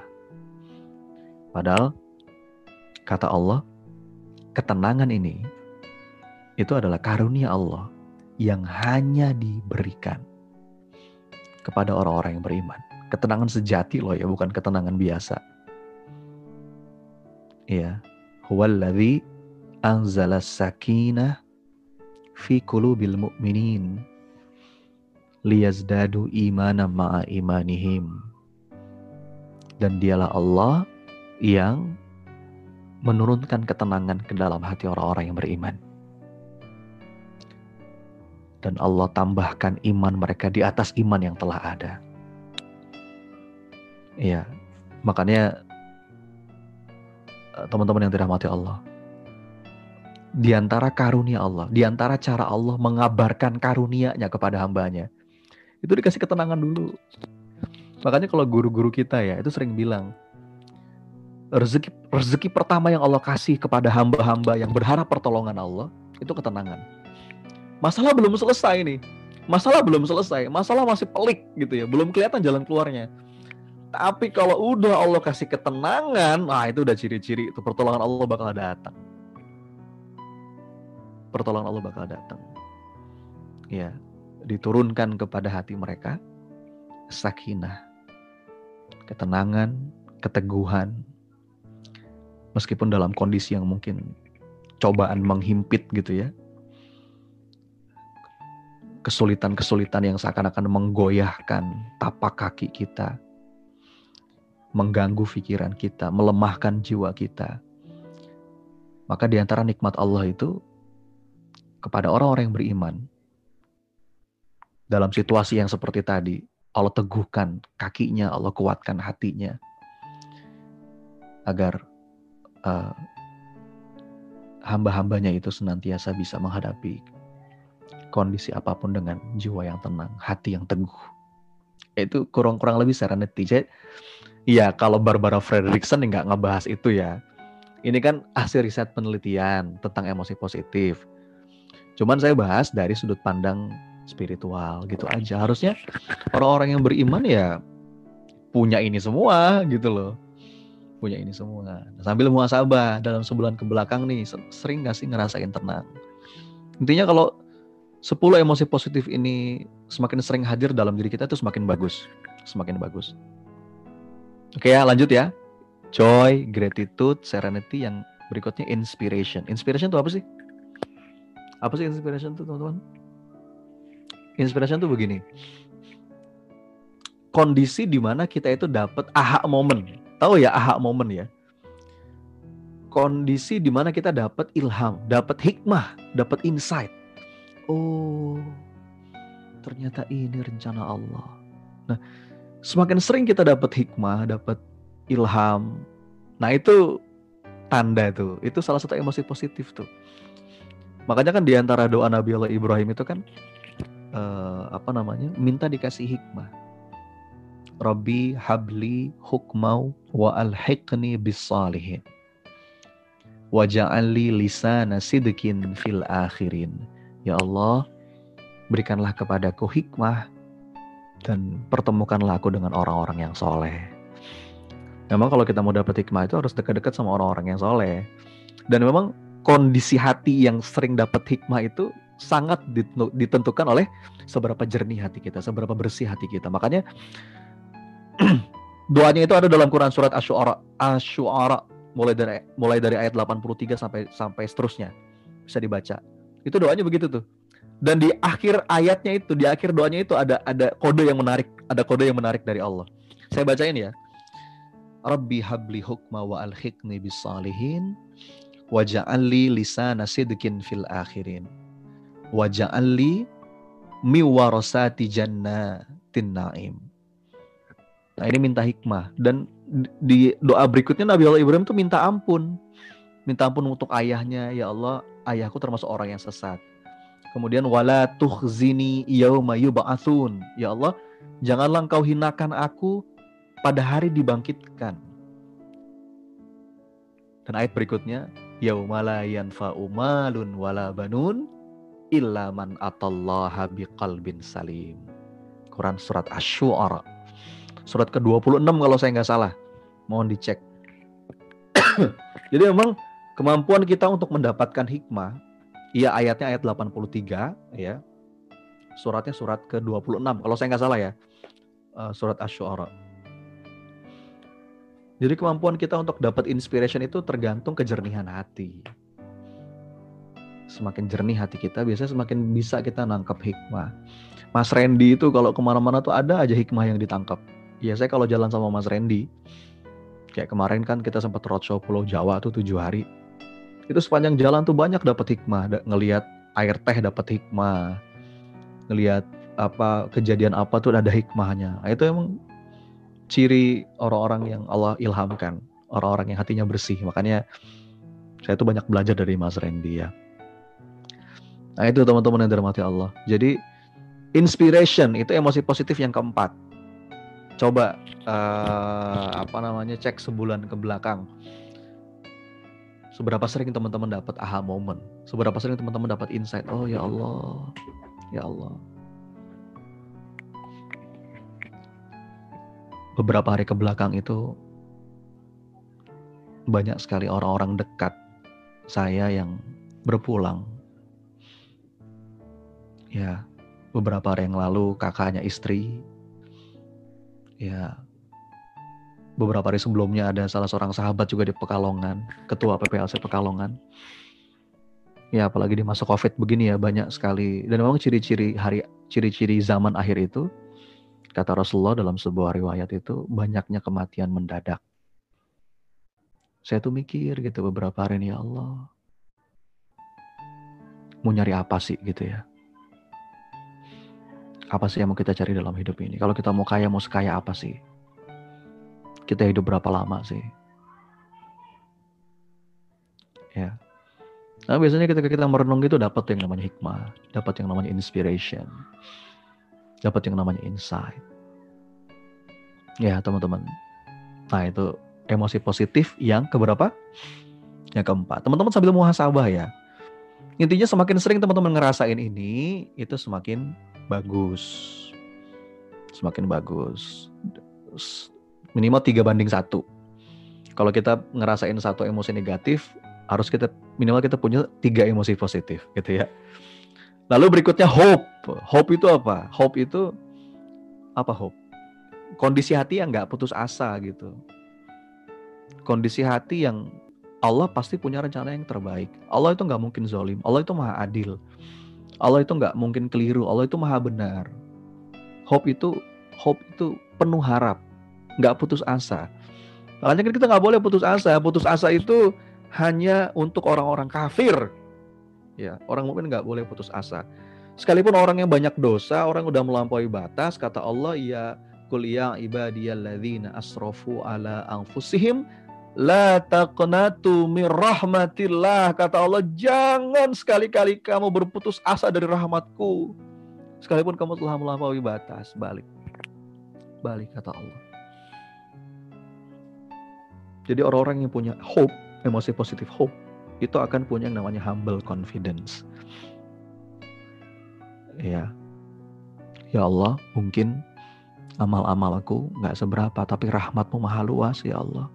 Padahal kata Allah ketenangan ini itu adalah karunia Allah yang hanya diberikan kepada orang-orang yang beriman. Ketenangan sejati loh ya bukan ketenangan biasa. Ya huwallazi anzala sakinah fi qulubil mu'minin liyazdadu imana ma'a imanihim. Dan dialah Allah yang menurunkan ketenangan ke dalam hati orang-orang yang beriman. Dan Allah tambahkan iman mereka di atas iman yang telah ada. Iya, makanya eh, teman-teman yang dirahmati Allah, di antara karunia Allah, di antara cara Allah mengabarkan karunia-Nya kepada hambanya, itu dikasih ketenangan dulu. Makanya kalau guru-guru kita ya, itu sering bilang, rezeki rezeki pertama yang Allah kasih kepada hamba-hamba yang berharap pertolongan Allah itu ketenangan. Masalah belum selesai nih. Masalah belum selesai, masalah masih pelik gitu ya, belum kelihatan jalan keluarnya. Tapi kalau udah Allah kasih ketenangan, nah itu udah ciri-ciri itu pertolongan Allah bakal datang. Pertolongan Allah bakal datang. Ya, diturunkan kepada hati mereka sakinah, ketenangan, keteguhan, meskipun dalam kondisi yang mungkin cobaan menghimpit gitu ya. Kesulitan-kesulitan yang seakan-akan menggoyahkan tapak kaki kita, mengganggu pikiran kita, melemahkan jiwa kita. Maka di antara nikmat Allah itu kepada orang-orang yang beriman dalam situasi yang seperti tadi, Allah teguhkan kakinya, Allah kuatkan hatinya agar uh, hamba-hambanya itu senantiasa bisa menghadapi kondisi apa pun dengan jiwa yang tenang, hati yang teguh. Itu kurang-kurang lebih serenity. Jadi, ya kalau Barbara Fredrickson nggak ngebahas itu ya. Ini kan hasil riset penelitian tentang emosi positif. Cuman saya bahas dari sudut pandang spiritual gitu aja. Harusnya orang-orang yang beriman ya punya ini semua gitu loh punya ini semua. Nah, sambil muasabah dalam sebulan ke belakang nih, sering gak sih ngerasain tenang? Intinya kalau 10 emosi positif ini semakin sering hadir dalam diri kita itu semakin bagus. Semakin bagus. Oke ya, lanjut ya. Joy, gratitude, serenity yang berikutnya inspiration. Inspiration itu apa sih? Apa sih inspiration itu teman-teman? Inspiration itu begini. Kondisi di mana kita itu dapat aha moment Tahu ya aha momen ya. Kondisi di mana kita dapat ilham, dapat hikmah, dapat insight. Oh, ternyata ini rencana Allah. Nah, semakin sering kita dapat hikmah, dapat ilham. Nah, itu tanda tuh. Itu salah satu emosi positif tuh. Makanya kan di antara doa Nabi Allah Ibrahim itu kan uh, apa namanya? minta dikasih hikmah. Rabbi habli hukmau wa alhiqni bisalihin. Waja'alli lisana sidqin fil akhirin. Ya Allah, berikanlah kepadaku hikmah dan pertemukanlah aku dengan orang-orang yang soleh. Memang kalau kita mau dapat hikmah itu harus dekat-dekat sama orang-orang yang soleh. Dan memang kondisi hati yang sering dapat hikmah itu sangat ditentukan oleh seberapa jernih hati kita, seberapa bersih hati kita. Makanya doanya itu ada dalam Quran surat Asy-Syu'ara, Asy-Syu'ara mulai dari mulai dari ayat 83 sampai sampai seterusnya. Bisa dibaca. Itu doanya begitu tuh. Dan di akhir ayatnya itu, di akhir doanya itu ada ada kode yang menarik, ada kode yang menarik dari Allah. Saya bacain ya. Rabbi habli hukma wa alhiqni bis salihin waja'alli lisana sidqin fil akhirin waja'alli miwarasati jannatin na'im Nah ini minta hikmah dan di doa berikutnya Nabi Allah Ibrahim tuh minta ampun, minta ampun untuk ayahnya ya Allah ayahku termasuk orang yang sesat. Kemudian wala tuhzini yauma yub'atsun. Ya Allah, janganlah engkau hinakan aku pada hari dibangkitkan. Dan ayat berikutnya, yauma la yanfa'u malun wala banun illa man atallaha biqalbin salim. Quran surat Asy-Syu'ara surat ke-26 kalau saya nggak salah. Mohon dicek. Jadi memang kemampuan kita untuk mendapatkan hikmah, iya ayatnya ayat 83 ya. Suratnya surat ke-26 kalau saya nggak salah ya. Uh, surat Asy-Syu'ara. Jadi kemampuan kita untuk dapat inspiration itu tergantung kejernihan hati. Semakin jernih hati kita, biasanya semakin bisa kita nangkap hikmah. Mas Randy itu kalau ke mana-mana tuh ada aja hikmah yang ditangkap ya saya kalau jalan sama Mas Randy Kayak kemarin kan kita sempat roadshow Pulau Jawa tuh tujuh hari. Itu sepanjang jalan tuh banyak dapat hikmah, ngelihat air teh dapat hikmah, ngelihat apa kejadian apa tuh ada hikmahnya. Nah, itu emang ciri orang-orang yang Allah ilhamkan, orang-orang yang hatinya bersih. Makanya saya tuh banyak belajar dari Mas Randy ya. Nah itu teman-teman yang dirahmati Allah. Jadi inspiration itu emosi positif yang keempat. Coba eh, apa namanya cek sebulan ke belakang. Seberapa sering teman-teman dapat aha moment? Seberapa sering teman-teman dapat insight? Oh ya Allah, ya Allah. Beberapa hari ke belakang itu banyak sekali orang-orang dekat saya yang berpulang. Ya, beberapa hari yang lalu kakaknya istri. Ya, beberapa hari sebelumnya ada salah seorang sahabat juga di Pekalongan, ketua PPLC Pekalongan. Ya, apalagi di masa Covid begini ya banyak sekali. Dan memang ciri-ciri hari ciri-ciri zaman akhir itu kata Rasulullah dalam sebuah riwayat itu banyaknya kematian mendadak. Saya tuh mikir gitu beberapa hari ini ya Allah. Mau nyari apa sih gitu ya? Apa sih yang mau kita cari dalam hidup ini? Kalau kita mau kaya mau sekaya apa sih? Kita hidup berapa lama sih? Ya. Nah, biasanya ketika kita merenung itu dapat yang namanya hikmah, dapat yang namanya inspiration, dapat yang namanya insight. Ya, teman-teman. Nah, itu emosi positif yang keberapa? Yang keempat. Teman-teman sambil muhasabah ya. Intinya semakin sering teman-teman ngerasain ini, itu semakin bagus. Semakin bagus. Minimal tiga banding satu. Kalau kita ngerasain satu emosi negatif, harus kita minimal kita punya tiga emosi positif gitu ya. Lalu berikutnya hope. Hope itu apa? Hope itu apa hope? Kondisi hati yang nggak putus asa gitu. Kondisi hati yang Allah pasti punya rencana yang terbaik. Allah itu nggak mungkin zolim. Allah itu maha adil. Allah itu nggak mungkin keliru. Allah itu maha benar. Hope itu hope itu penuh harap, nggak putus asa. Makanya kan kita nggak boleh putus asa. Putus asa itu hanya untuk orang-orang kafir. Ya, orang mukmin nggak boleh putus asa. Sekalipun orang yang banyak dosa, orang udah melampaui batas, kata Allah, ya kul ya ibadiyalladzina asrafu ala anfusihim la taqnatu min rahmatillah. Kata Allah, jangan sekali-kali kamu berputus asa dari rahmatku. Sekalipun kamu telah melampaui batas, balik. Balik kata Allah. Jadi orang-orang yang punya hope, emosi positif hope, itu akan punya yang namanya humble confidence. Ya, ya Allah, mungkin amal-amal aku nggak seberapa, tapi rahmatmu maha luas ya Allah.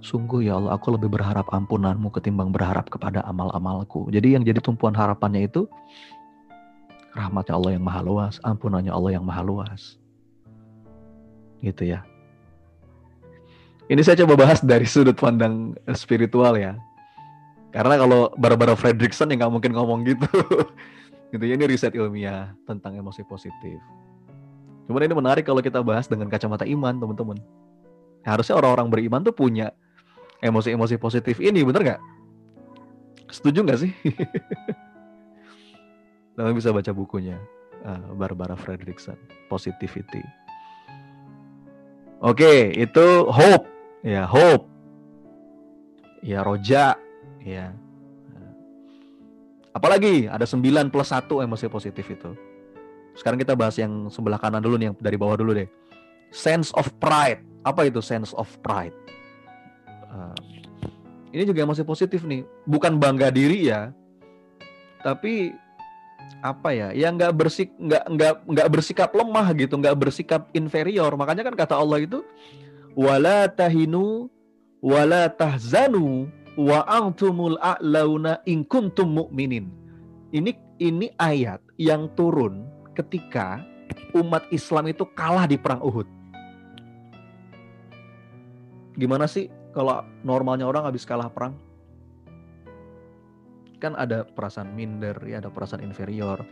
Sungguh ya Allah, aku lebih berharap ampunanmu ketimbang berharap kepada amal-amalku. Jadi yang jadi tumpuan harapannya itu rahmatnya Allah yang maha luas, ampunannya Allah yang maha luas. Gitu ya. Ini saya coba bahas dari sudut pandang spiritual ya. Karena kalau Barbara Fredrickson ya nggak mungkin ngomong gitu. gitu ya, ini riset ilmiah tentang emosi positif. Cuman ini menarik kalau kita bahas dengan kacamata iman, teman-teman. Harusnya orang-orang beriman tuh punya emosi-emosi positif ini, bener nggak? Setuju nggak sih? Teman bisa baca bukunya uh, Barbara Fredrickson, Positivity. Oke, itu hope, ya hope, ya roja, ya. Apalagi ada 9 plus 1 emosi positif itu. Sekarang kita bahas yang sebelah kanan dulu nih, yang dari bawah dulu deh. Sense of pride. Apa itu sense of pride? Uh, ini juga emosi positif nih. Bukan bangga diri ya, tapi apa ya? Yang nggak bersik, nggak nggak nggak bersikap lemah gitu, nggak bersikap inferior. Makanya kan kata Allah itu, wala tahinu, wala tahzanu, wa antumul a'launa in kuntum mu'minin. Ini ini ayat yang turun ketika umat Islam itu kalah di perang Uhud. Gimana sih kalau normalnya orang habis kalah perang? Kan ada perasaan minder, ya ada perasaan inferior.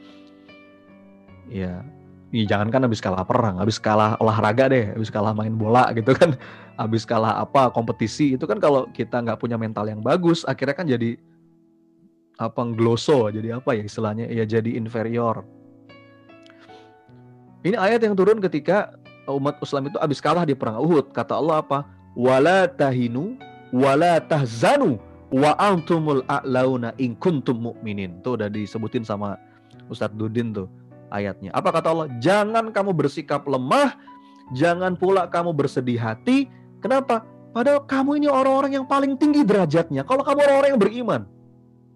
Ya, Ih, jangan kan habis kalah perang, habis kalah olahraga deh, habis kalah main bola gitu kan, habis kalah apa kompetisi itu kan kalau kita nggak punya mental yang bagus, akhirnya kan jadi apa gloso, jadi apa ya istilahnya, ya jadi inferior. Ini ayat yang turun ketika umat Islam itu habis kalah di perang Uhud. Kata Allah apa? Wala tahinu, wala tahzanu, wa antumul a'launa in kuntum mu'minin. Tuh udah disebutin sama Ustadz Dudin tuh ayatnya. Apa kata Allah? Jangan kamu bersikap lemah, jangan pula kamu bersedih hati. Kenapa? Padahal kamu ini orang-orang yang paling tinggi derajatnya. Kalau kamu orang-orang yang beriman.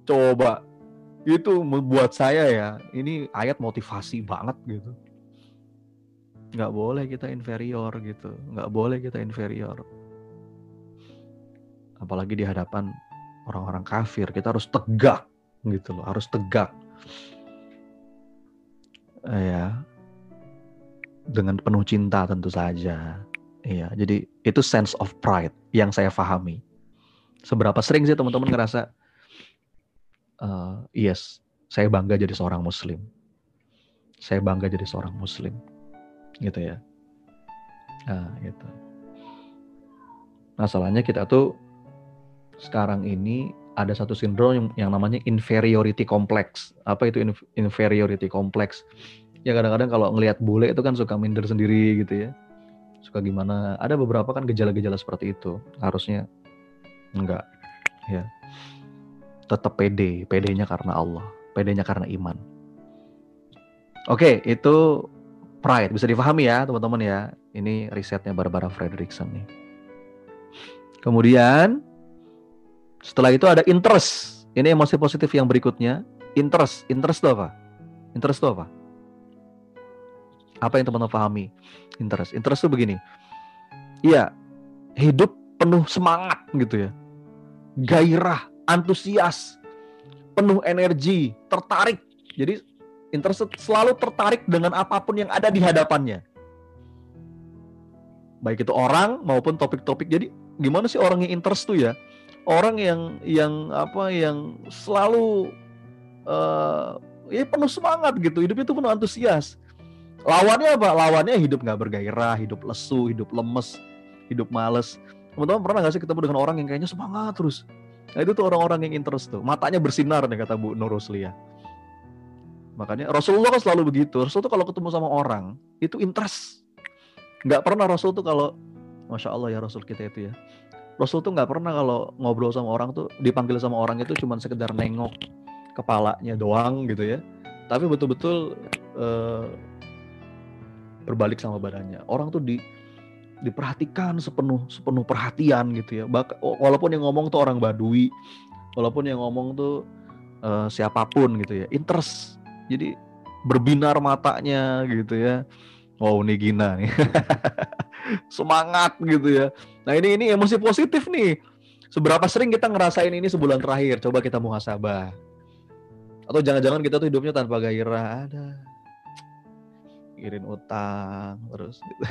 Coba. Itu membuat saya ya, ini ayat motivasi banget gitu. Nggak boleh kita inferior gitu. Nggak boleh kita inferior. Apalagi di hadapan orang-orang kafir. Kita harus tegak gitu loh. Harus tegak ya. Dengan penuh cinta tentu saja. Iya jadi itu sense of pride yang saya pahami seberapa sering sih teman-teman ngerasa uh, yes saya bangga jadi seorang muslim. Saya bangga jadi seorang muslim. Gitu ya. Nah gitu. Masalahnya kita tuh sekarang ini ada satu sindrom yang, yang namanya inferiority complex. Apa itu inferiority complex? Ya kadang-kadang kalau ngelihat bule itu kan suka minder sendiri gitu ya. Suka gimana? Ada beberapa kan gejala-gejala seperti itu. Harusnya enggak ya. Tetap pede, pedenya karena Allah, pedenya karena iman. Oke, itu pride bisa difahami ya teman-teman ya. Ini risetnya Barbara Fredrickson nih. Kemudian setelah itu ada interest. Ini emosi positif yang berikutnya. Interest. Interest itu apa? Interest itu apa? Apa yang teman-teman pahami? Interest. Interest itu begini. Iya, hidup penuh semangat gitu ya. Gairah, antusias, penuh energi, tertarik. Jadi interest selalu tertarik dengan apa pun yang ada di hadapannya. Baik itu orang maupun topik-topik. Jadi gimana sih orang yang interest tuh ya? Orang yang yang apa yang selalu uh, ya penuh semangat gitu. Hidup itu penuh antusias. Lawannya apa? Lawannya hidup nggak bergairah hidup lesu hidup lemes hidup males. Teman-teman pernah nggak sih ketemu dengan orang yang kayaknya semangat terus? Nah itu tuh orang-orang yang interest tuh. Matanya bersinar nih kata Bu Nuruslia makanya Rasulullah kan selalu begitu. Rasul tuh kalau ketemu sama orang itu interest. Nggak pernah Rasul tuh kalau Masya Allah ya Rasul kita itu ya Rasul tuh nggak pernah kalau ngobrol sama orang tuh dipanggil sama orang itu cuma sekedar nengok kepalanya doang gitu ya. Tapi betul-betul uh, berbalik sama badannya. Orang tuh di diperhatikan sepenuh sepenuh perhatian gitu ya. Bak walaupun yang ngomong tuh orang Badui, walaupun yang ngomong tuh uh, siapa pun gitu ya, interest. Jadi berbinar matanya gitu ya. Wow, ini Gina nih. Semangat gitu ya. Nah ini ini emosi positif nih. Seberapa sering kita ngerasain ini sebulan terakhir? Coba kita muhasabah. Atau jangan-jangan kita tuh hidupnya tanpa gairah. Ada irin utang terus gitu.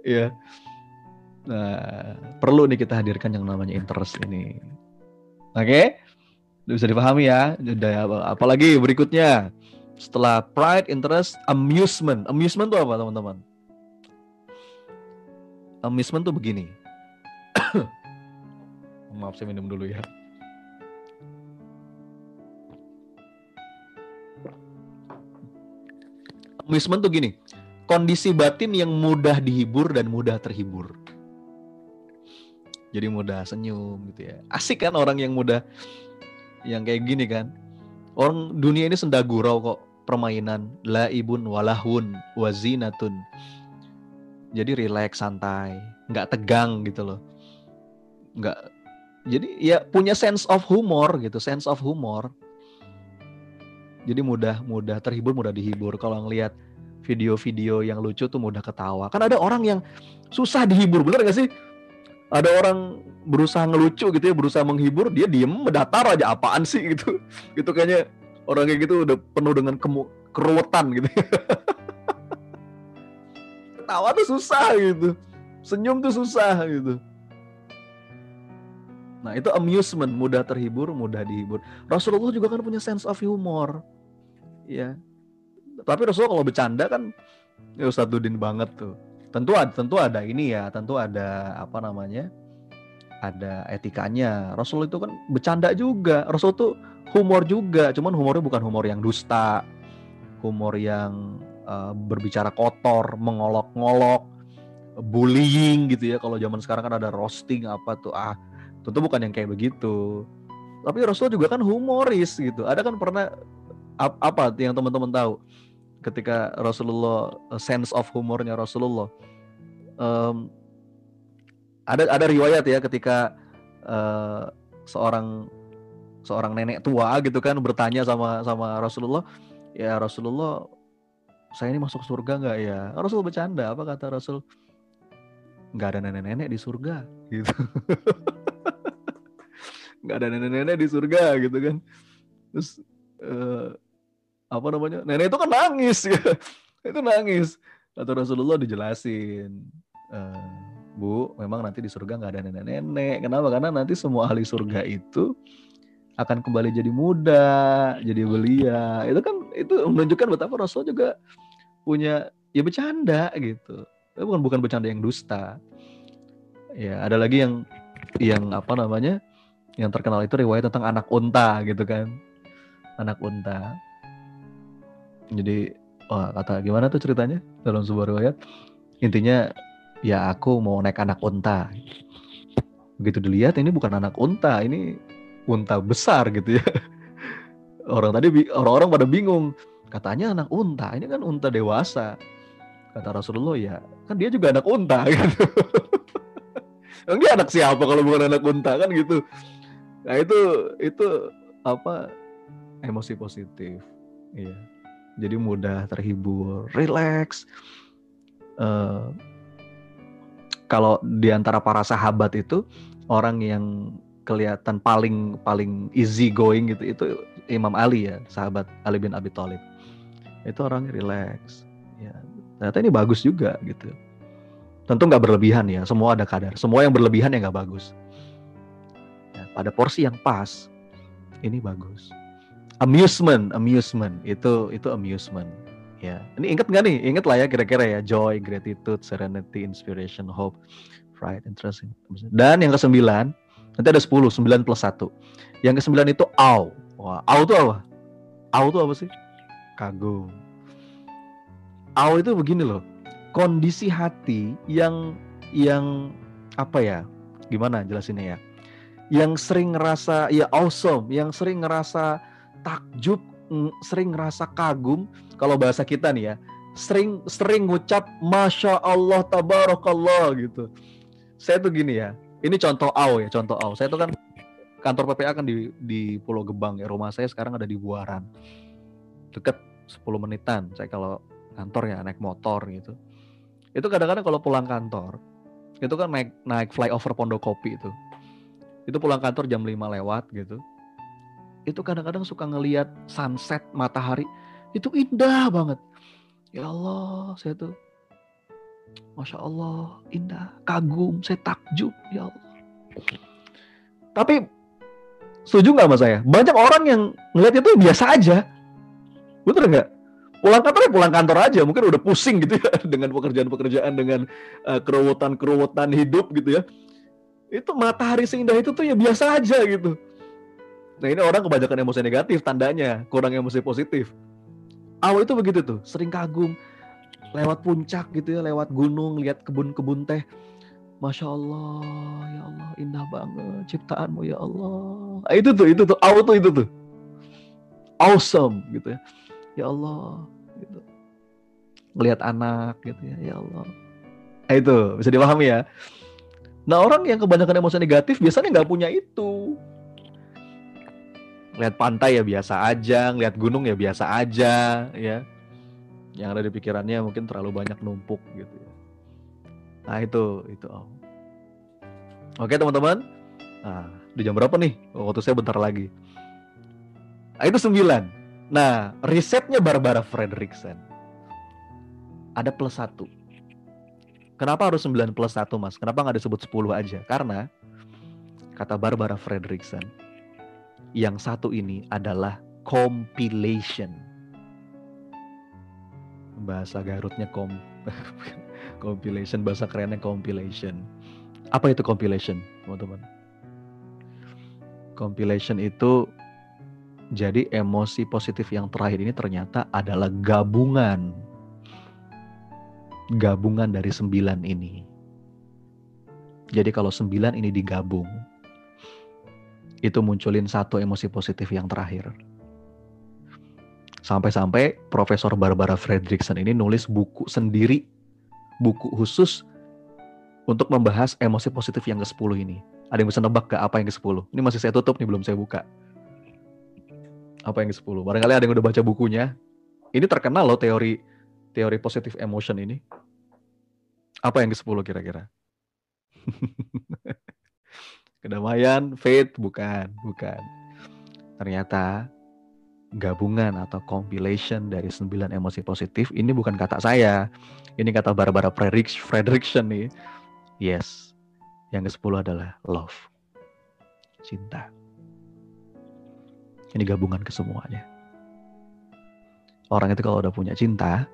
Iya. nah, perlu nih kita hadirkan yang namanya interest ini. Oke? Okay? Bisa dipahami ya. Apalagi berikutnya. Setelah pride, interest, amusement. Amusement itu apa teman-teman? Amusement tuh begini. Maaf saya minum dulu ya. Amusement tuh gini. Kondisi batin yang mudah dihibur dan mudah terhibur. Jadi mudah senyum gitu ya. Asik kan orang yang mudah yang kayak gini kan. Orang dunia ini sendagurau kok permainan laibun walahun wazinatun jadi relax santai nggak tegang gitu loh. Nggak jadi ya punya sense of humor gitu sense of humor. Jadi mudah mudah terhibur mudah dihibur. Kalau ngelihat video-video yang lucu tuh mudah ketawa. Kan ada orang yang susah dihibur bener gak sih? Ada orang berusaha ngelucu gitu ya berusaha menghibur dia diem mendatar aja apaan sih? gitu. Gitu kayaknya orang kayak gitu udah penuh dengan keruwetan gitu. Ketawa tuh susah gitu. Senyum tuh susah gitu. Nah itu amusement, mudah terhibur, mudah dihibur. Rasulullah juga kan punya sense of humor. Ya, Tapi Rasulullah kalau bercanda kan ya Ustadz Udin banget tuh. Tentu ada tentu ada ini ya, tentu ada apa namanya? Ada etikanya. Rasul itu kan bercanda juga. Rasul tuh humor juga, cuman humornya bukan humor yang dusta. Humor yang uh, berbicara kotor, mengolok-ngolok, bullying gitu ya. Kalau zaman sekarang kan ada roasting apa tuh ah tentu bukan yang kayak begitu. Tapi Rasul juga kan humoris gitu. Ada kan pernah apa yang teman-teman tahu ketika Rasulullah eh, sense of humornya Rasulullah um, ada ada riwayat ya ketika uh, seorang seorang nenek tua gitu kan bertanya sama sama Rasulullah ya Rasulullah saya ini masuk surga nggak ya? Rasul bercanda apa kata Rasul? Nggak ada nenek-nenek di surga gitu. Nggak ada nenek-nenek di surga gitu kan. Terus uh, apa namanya nenek itu kan nangis ya itu nangis atau Rasulullah dijelasin. Uh, bu memang nanti di surga nggak ada nenek-nenek. Kenapa? Karena nanti semua ahli surga itu akan kembali jadi muda jadi belia. Itu kan itu menunjukkan betapa Rasul juga punya ya bercanda gitu. Bukan bukan bercanda yang dusta. Ya ada lagi yang yang apa namanya yang terkenal itu riwayat tentang anak unta gitu kan. Anak unta. Jadi wah kata gimana tuh ceritanya dalam sebuah riwayat? Intinya ya aku mau naik anak unta. Begitu dilihat ini bukan anak unta ini unta besar gitu ya. Orang tadi orang-orang pada bingung. Katanya anak unta ini kan unta dewasa. Kata Rasulullah ya kan dia juga anak unta gitu. Dia anak siapa kalau bukan anak unta kan gitu. Nah itu itu apa emosi positif, iya. Jadi mudah terhibur, relax. Uh, kalau di antara para sahabat itu orang yang kelihatan paling paling easy going gitu itu Imam Ali ya, sahabat Ali bin Abi Thalib. Itu orangnya relax. Ya, ternyata ini bagus juga gitu. Tentu nggak berlebihan ya, semua ada kadar. Semua yang berlebihan ya nggak bagus pada porsi yang pas ini bagus amusement amusement itu itu amusement ya. Ini inget nggak nih? Inget lah ya kira-kira ya. Joy gratitude serenity inspiration hope pride interesting dan yang kesembilan nanti ada sepuluh sembilan plus satu. Yang kesembilan itu aw wah aw itu apa? Aw itu apa sih? Kagum. Aw itu begini loh. Kondisi hati yang yang apa ya? Gimana jelasinnya ya? Yang sering ngerasa ya awesome, yang sering ngerasa takjub, sering ngerasa kagum. Kalau bahasa kita nih ya, sering sering ngucap masya Allah tabarakallah gitu. Saya tuh gini ya, ini contoh aw ya, contoh aw. Saya tuh kan kantor PPA kan di di Pulau Gebang ya. Rumah saya sekarang ada di Buaran. Deket 10 menitan. Saya kalau kantor ya naik motor gitu. Itu kadang-kadang kalau pulang kantor, itu kan naik naik flyover Pondokopi itu itu pulang kantor jam 5 lewat gitu itu kadang-kadang suka ngeliat sunset matahari itu indah banget. Ya Allah saya tuh Masya Allah indah kagum saya takjub ya Allah. Tapi setuju nggak sama saya? Banyak orang yang ngeliat itu biasa aja. Betul nggak? Pulang kantor pulang kantor aja mungkin udah pusing gitu ya dengan pekerjaan-pekerjaan dengan uh, keruwetan-keruwetan hidup gitu ya. Itu matahari seindah itu tuh ya biasa aja gitu. Nah ini orang kebanyakan emosi negatif tandanya, kurang emosi positif. Awal itu begitu tuh, sering kagum, lewat puncak gitu ya, lewat gunung, lihat kebun-kebun teh. Masya Allah, ya Allah, indah banget ciptaanmu ya Allah. Nah, itu tuh, itu tuh, awal tuh itu tuh. Awesome gitu ya. Ya Allah, gitu. Melihat anak gitu ya, ya Allah. Nah, itu bisa dipahami ya. Nah orang yang kebanyakan emosi negatif biasanya nggak punya itu. Lihat pantai ya biasa aja, lihat gunung ya biasa aja, ya. Yang ada di pikirannya mungkin terlalu banyak numpuk gitu. Ya. Nah itu, itu. Oh. Oke teman-teman. Nah, di jam berapa nih? Oh, waktu saya bentar lagi. Nah, itu sembilan. Nah, risetnya Barbara Fredrickson. Ada plus satu Kenapa harus 9 plus 1 mas? Kenapa nggak disebut 10 aja? Karena kata Barbara Fredrickson, yang satu ini adalah compilation. bahasa Garutnya kom compilation, bahasa kerennya compilation. Apa itu compilation, teman-teman? Compilation itu jadi emosi positif yang terakhir ini ternyata adalah gabungan gabungan dari sembilan ini. Jadi kalau sembilan ini digabung, itu munculin satu emosi positif yang terakhir. Sampai-sampai Profesor Barbara Fredrickson ini nulis buku sendiri, buku khusus untuk membahas emosi positif yang ke-10 ini. Ada yang bisa nebak ke apa yang ke-10? Ini masih saya tutup nih, belum saya buka. Apa yang ke-10? Barangkali ada yang udah baca bukunya. Ini terkenal loh teori teori positif emotion ini. Apa yang ke-10 kira-kira? Kedamaian, faith, bukan, bukan. Ternyata gabungan atau compilation dari sembilan emosi positif ini bukan kata saya. Ini kata Barbara Fredrickson nih. Yes. Yang ke-10 adalah love. Cinta. Ini gabungan ke semuanya. Orang itu kalau udah punya cinta,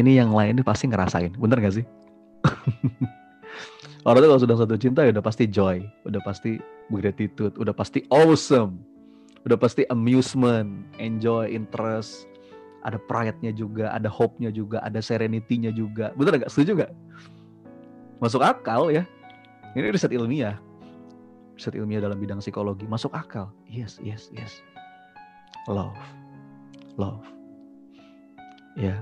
ini yang lain pasti ngerasain. Bener gak sih? Orang itu kalau sudah satu cinta ya udah pasti joy, udah pasti gratitude, udah pasti awesome, udah pasti amusement, enjoy, interest, ada pride-nya juga, ada hope-nya juga, ada serenity-nya juga. Bener gak? Setuju gak? Masuk akal ya. Ini riset ilmiah. Riset ilmiah dalam bidang psikologi. Masuk akal. Yes, yes, yes. Love. Love. Ya.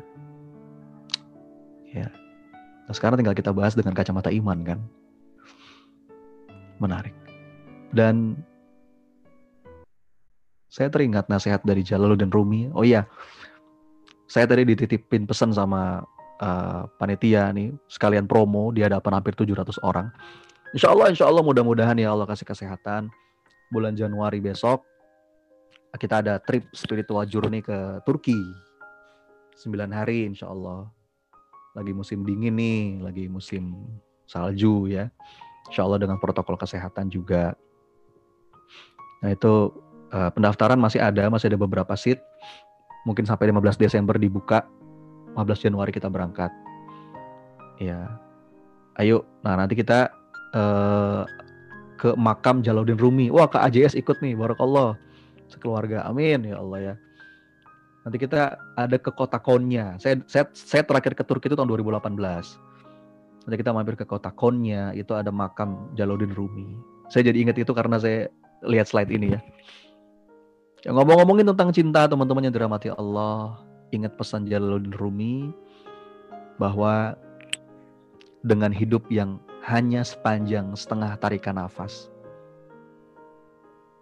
Yeah. Ya. Nah, sekarang tinggal kita bahas dengan kacamata iman kan. Menarik. Dan saya teringat nasihat dari Jalaluddin Rumi. Oh iya, saya tadi dititipin pesan sama uh, panitia nih, sekalian promo di hadapan hampir 700 orang. Insya Allah, insya Allah mudah-mudahan ya Allah kasih kesehatan. Bulan Januari besok, kita ada trip spiritual journey ke Turki. 9 hari insya Allah lagi musim dingin nih, lagi musim salju ya. Insya Allah dengan protokol kesehatan juga. Nah itu uh, pendaftaran masih ada, masih ada beberapa seat. Mungkin sampai 15 Desember dibuka, 15 Januari kita berangkat. Ya, ayo. Nah nanti kita uh, ke makam Jalaluddin Rumi. Wah ke AJS ikut nih, Barakallah. Sekeluarga, amin ya Allah ya. Nanti kita ada ke kota Konya. Saya, saya, saya terakhir ke Turki itu tahun 2018. Nanti kita mampir ke kota Konya, itu ada makam Jaludin Rumi. Saya jadi ingat itu karena saya lihat slide ini ya. ya ngomong-ngomongin tentang cinta teman-teman yang dirahmati Allah, ingat pesan Jaludin Rumi bahwa dengan hidup yang hanya sepanjang setengah tarikan nafas,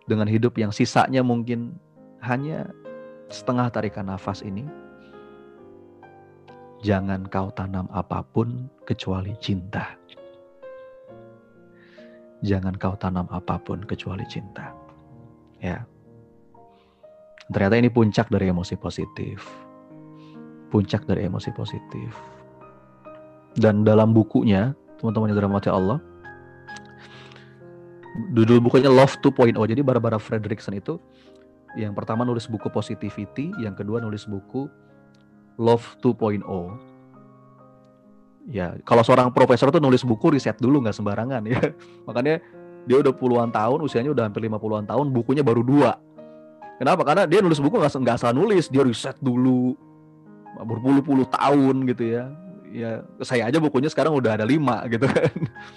dengan hidup yang sisanya mungkin hanya setengah tarikan nafas ini, jangan kau tanam apa pun kecuali cinta. Jangan kau tanam apa pun kecuali cinta. Ya. Ternyata ini puncak dari emosi positif. Puncak dari emosi positif. Dan dalam bukunya, teman-teman yang dirahmati Allah, judul bukunya Love 2.0. Jadi Barbara Fredrickson itu yang pertama nulis buku Positivity, yang kedua nulis buku Love 2.0. Ya, kalau seorang profesor tuh nulis buku riset dulu nggak sembarangan ya. Makanya dia udah puluhan tahun, usianya udah hampir 50-an tahun, bukunya baru dua. Kenapa? Karena dia nulis buku nggak nggak asal nulis, dia riset dulu berpuluh-puluh tahun gitu ya. Ya saya aja bukunya sekarang udah ada lima gitu kan.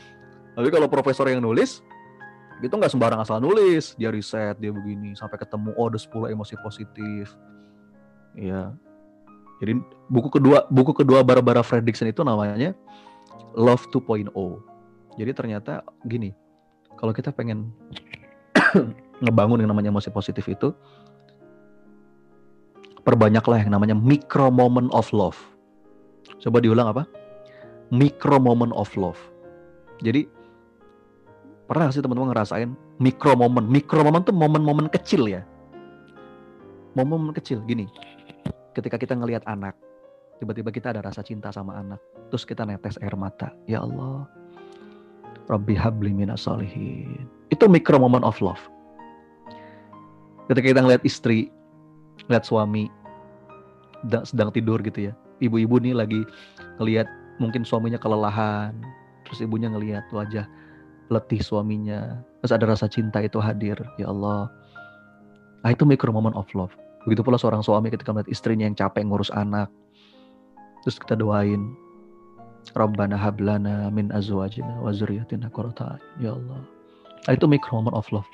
Tapi kalau profesor yang nulis, itu nggak sembarang asal nulis. Dia riset dia begini sampai ketemu oh ada 10 emosi positif. Ya jadi buku kedua buku kedua Barbara Fredrickson itu namanya Love 2.0 jadi ternyata gini kalau kita pengen ngebangun yang namanya emosi positif itu perbanyaklah yang namanya micro moment of love. Coba diulang apa? Micro moment of love. Jadi Pernah sih teman-teman ngerasain mikro momen? Mikro momen tuh momen-momen kecil ya. Momen-momen kecil gini. Ketika kita ngelihat anak, tiba-tiba kita ada rasa cinta sama anak. Terus kita netes air mata. Ya Allah. Rabbi habli minas. Itu mikro momen of love. Ketika kita ngelihat istri, lihat suami, sedang tidur gitu ya. Ibu-ibu nih lagi ngelihat mungkin suaminya kelelahan, terus ibunya ngelihat wajah letih suaminya, terus ada rasa cinta itu hadir, ya Allah. Nah itu micro moment of love. Begitu pula seorang suami ketika melihat istrinya yang capek ngurus anak, terus kita doain, Rabbana hablana min azwajina wa zuriyatina qurrata Ya Allah. Nah, itu micro moment of love.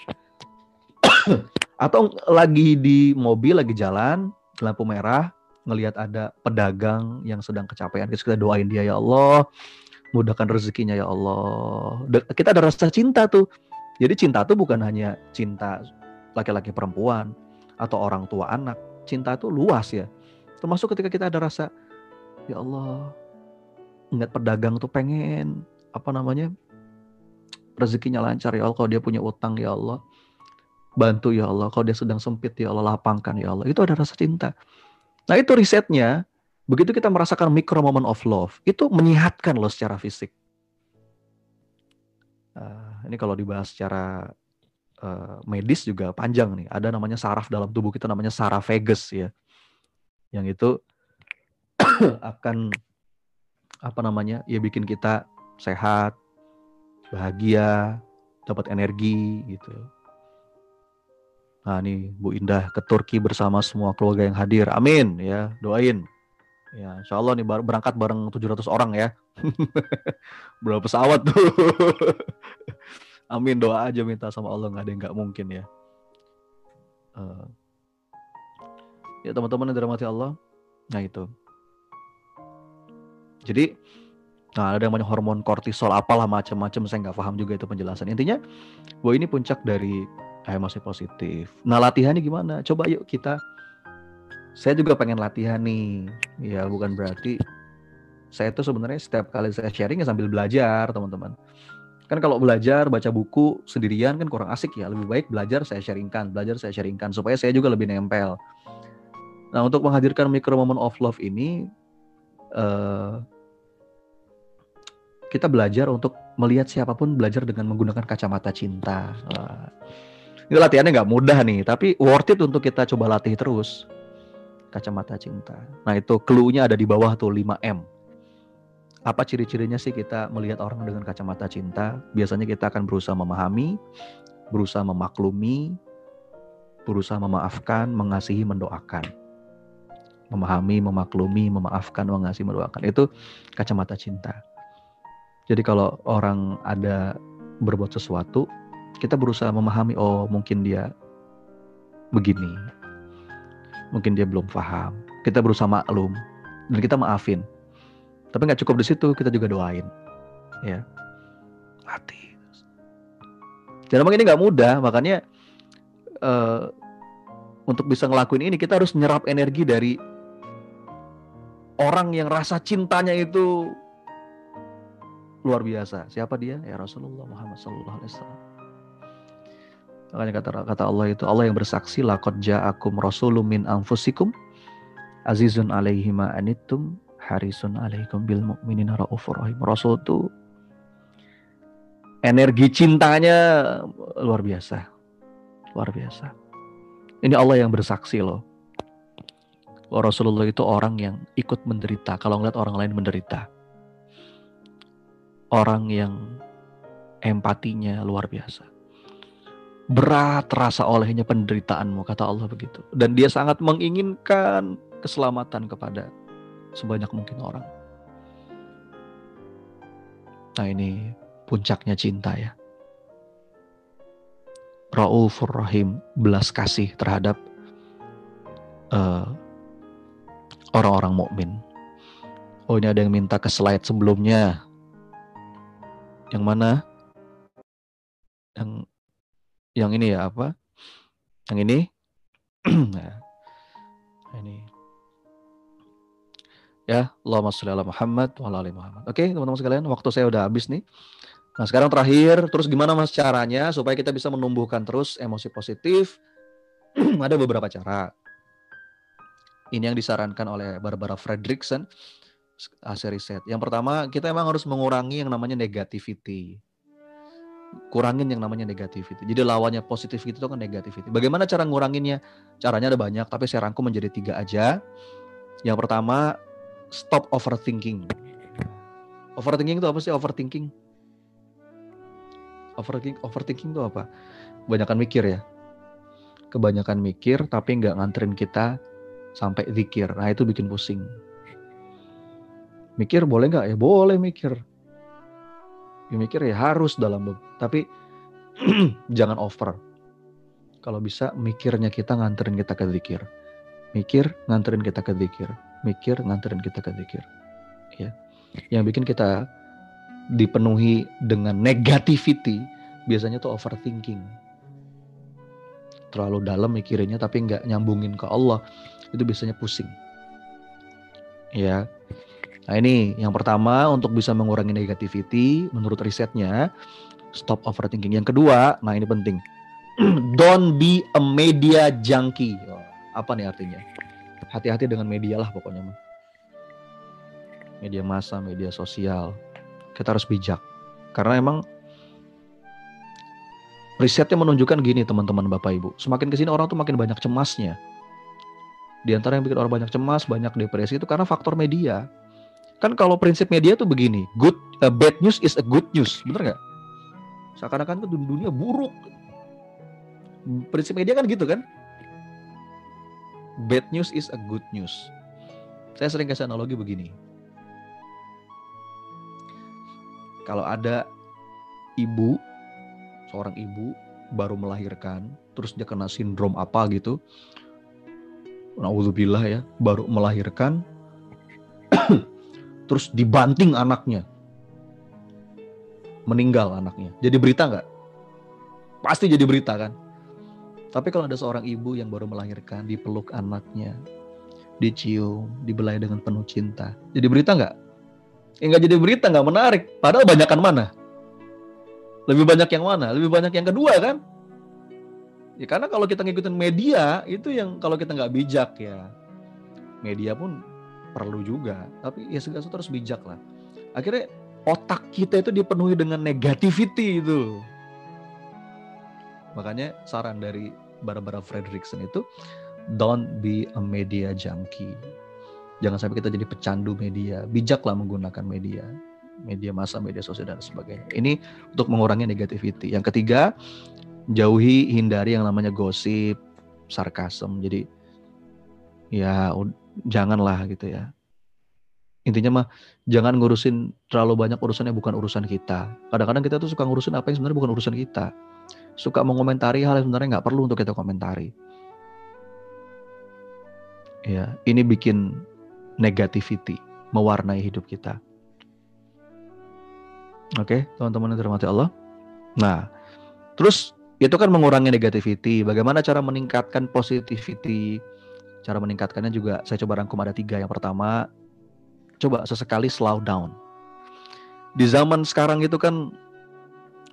Atau lagi di mobil, lagi jalan, lampu merah, ngelihat ada pedagang yang sedang kecapean, terus kita doain dia ya Allah, mudahkan rezekinya ya Allah. Kita ada rasa cinta tuh. Jadi cinta tuh bukan hanya cinta laki-laki perempuan atau orang tua anak. Cinta itu luas ya. Termasuk ketika kita ada rasa ya Allah, ngeliat pedagang tuh pengen apa namanya rezekinya lancar ya Allah kalau dia punya utang ya Allah bantu ya Allah kalau dia sedang sempit ya Allah lapangkan ya Allah itu ada rasa cinta Nah itu risetnya, begitu kita merasakan micro moment of love, itu menyehatkan loh secara fisik. Uh, ini kalau dibahas secara uh, medis juga panjang nih. Ada namanya saraf dalam tubuh kita namanya saraf vagus ya. Yang itu akan apa namanya? Ya bikin kita sehat, bahagia, dapat energi gitu. Nah ini Bu Indah ke Turki bersama semua keluarga yang hadir. Amin ya, doain. Ya, insya Allah nih berangkat bareng 700 orang ya. Berapa pesawat tuh. Amin doa aja minta sama Allah nggak ada yang nggak mungkin ya. Uh, ya teman-teman yang dirahmati Allah. Nah itu. Jadi Nah, ada yang namanya hormon kortisol apalah macam-macam saya nggak paham juga itu penjelasan. Intinya, bahwa ini puncak dari emosi positif. Nah latihannya gimana? Coba yuk kita. Saya juga pengen latihan nih. Ya bukan berarti saya tuh sebenarnya setiap kali saya sharing ya sambil belajar teman-teman. Kan kalau belajar baca buku sendirian kan kurang asik ya. Lebih baik belajar saya sharingkan, belajar saya sharingkan supaya saya juga lebih nempel. Nah untuk menghadirkan micro moment of love ini uh, kita belajar untuk melihat siapa pun belajar dengan menggunakan kacamata cinta. Uh, ini latihannya nggak mudah nih, tapi worth it untuk kita coba latih terus. Kacamata cinta. Nah itu clue-nya ada di bawah tuh 5M. Apa ciri-cirinya sih kita melihat orang dengan kacamata cinta? Biasanya kita akan berusaha memahami, berusaha memaklumi, berusaha memaafkan, mengasihi, mendoakan. Memahami, memaklumi, memaafkan, mengasihi, mendoakan. Itu kacamata cinta. Jadi kalau orang ada berbuat sesuatu, kita berusaha memahami oh mungkin dia begini mungkin dia belum paham kita berusaha maklum dan kita maafin tapi nggak cukup di situ kita juga doain ya hati jadi memang ini nggak mudah makanya uh, untuk bisa ngelakuin ini kita harus menyerap energi dari orang yang rasa cintanya itu luar biasa. Siapa dia? Ya Rasulullah Muhammad Sallallahu Alaihi Wasallam. Makanya kata kata Allah itu Allah yang bersaksi laqad ja'akum rasulun min anfusikum azizun alaihi ma anittum harisun alaikum bil mu'minina raufur rahim. Rasul itu energi cintanya luar biasa. Luar biasa. Ini Allah yang bersaksi loh. Bahwa Rasulullah itu orang yang ikut menderita kalau ngeliat orang lain menderita. Orang yang empatinya luar biasa berat terasa olehnya penderitaanmu kata Allah begitu dan dia sangat menginginkan keselamatan kepada sebanyak mungkin orang nah ini puncaknya cinta ya Raufur Rahim belas kasih terhadap uh, orang-orang mukmin. Oh ini ada yang minta ke slide sebelumnya. Yang mana? Yang yang ini ya apa? Yang ini. nah, ini. Ya, Allahumma sholli ala Muhammad wa ala Muhammad. Oke, teman-teman sekalian, waktu saya udah habis nih. Nah, sekarang terakhir, terus gimana Mas caranya supaya kita bisa menumbuhkan terus emosi positif? Ada beberapa cara. Ini yang disarankan oleh Barbara Fredrickson hasil riset. Yang pertama, kita emang harus mengurangi yang namanya negativity kurangin yang namanya negativity. Jadi lawannya positif itu kan negativity. Bagaimana cara nguranginnya? Caranya ada banyak, tapi saya rangkum menjadi tiga aja. Yang pertama, stop overthinking. Overthinking itu apa sih overthinking? Overthinking, overthinking itu apa? Kebanyakan mikir ya. Kebanyakan mikir tapi nggak nganterin kita sampai zikir. Nah itu bikin pusing. Mikir boleh nggak? Ya boleh mikir. Ya, mikir ya harus dalam tapi jangan over. Kalau bisa mikirnya kita nganterin kita ke zikir. Mikir nganterin kita ke zikir. Mikir nganterin kita ke zikir. Ya. Yang bikin kita dipenuhi dengan negativity biasanya tuh overthinking. Terlalu dalam mikirinnya tapi nggak nyambungin ke Allah itu biasanya pusing. Ya. Nah ini yang pertama untuk bisa mengurangi negativity menurut risetnya stop overthinking. Yang kedua, nah ini penting. Don't be a media junkie. Oh, apa nih artinya? Hati-hati dengan media lah pokoknya. Media massa, media sosial. Kita harus bijak. Karena emang risetnya menunjukkan gini teman-teman Bapak Ibu. Semakin ke sini orang tuh makin banyak cemasnya. Di antara yang bikin orang banyak cemas, banyak depresi itu karena faktor media. Kan kalau prinsip media tuh begini, good uh, bad news is a good news, bener nggak? Seakan-akan tuh dunia buruk. Prinsip media kan gitu kan? Bad news is a good news. Saya sering kasih analogi begini. Kalau ada ibu, seorang ibu baru melahirkan, terus dia kena sindrom apa gitu, Nauzubillah ya, baru melahirkan, terus dibanting anaknya, meninggal anaknya. Jadi berita nggak? Pasti jadi berita kan? Tapi kalau ada seorang ibu yang baru melahirkan, dipeluk anaknya, dicium, dibelai dengan penuh cinta, jadi berita nggak? Ya nggak jadi berita, nggak menarik. Padahal banyakkan mana? Lebih banyak yang mana? Lebih banyak yang kedua kan? Ya karena kalau kita ngikutin media itu yang kalau kita nggak bijak ya media pun perlu juga. Tapi ya segala sesuatu harus bijak lah. Akhirnya otak kita itu dipenuhi dengan negativity itu. Makanya saran dari Barbara Fredrickson itu don't be a media junkie. Jangan sampai kita jadi pecandu media. Bijaklah menggunakan media. Media massa, media sosial dan sebagainya. Ini untuk mengurangi negativity. Yang ketiga, jauhi hindari yang namanya gosip sarkasem jadi ya janganlah gitu ya. Intinya mah jangan ngurusin terlalu banyak urusannya bukan urusan kita. Kadang-kadang kita tuh suka ngurusin apa yang sebenarnya bukan urusan kita. Suka mengomentari hal yang sebenarnya nggak perlu untuk kita komentari. Ya ini bikin negativity mewarnai hidup kita. Oke teman-teman yang dirahmati Allah. Nah terus itu kan mengurangi negativity. Bagaimana cara meningkatkan positivity? Cara meningkatkannya juga saya coba rangkum ada tiga. Yang pertama, coba sesekali slow down. Di zaman sekarang itu kan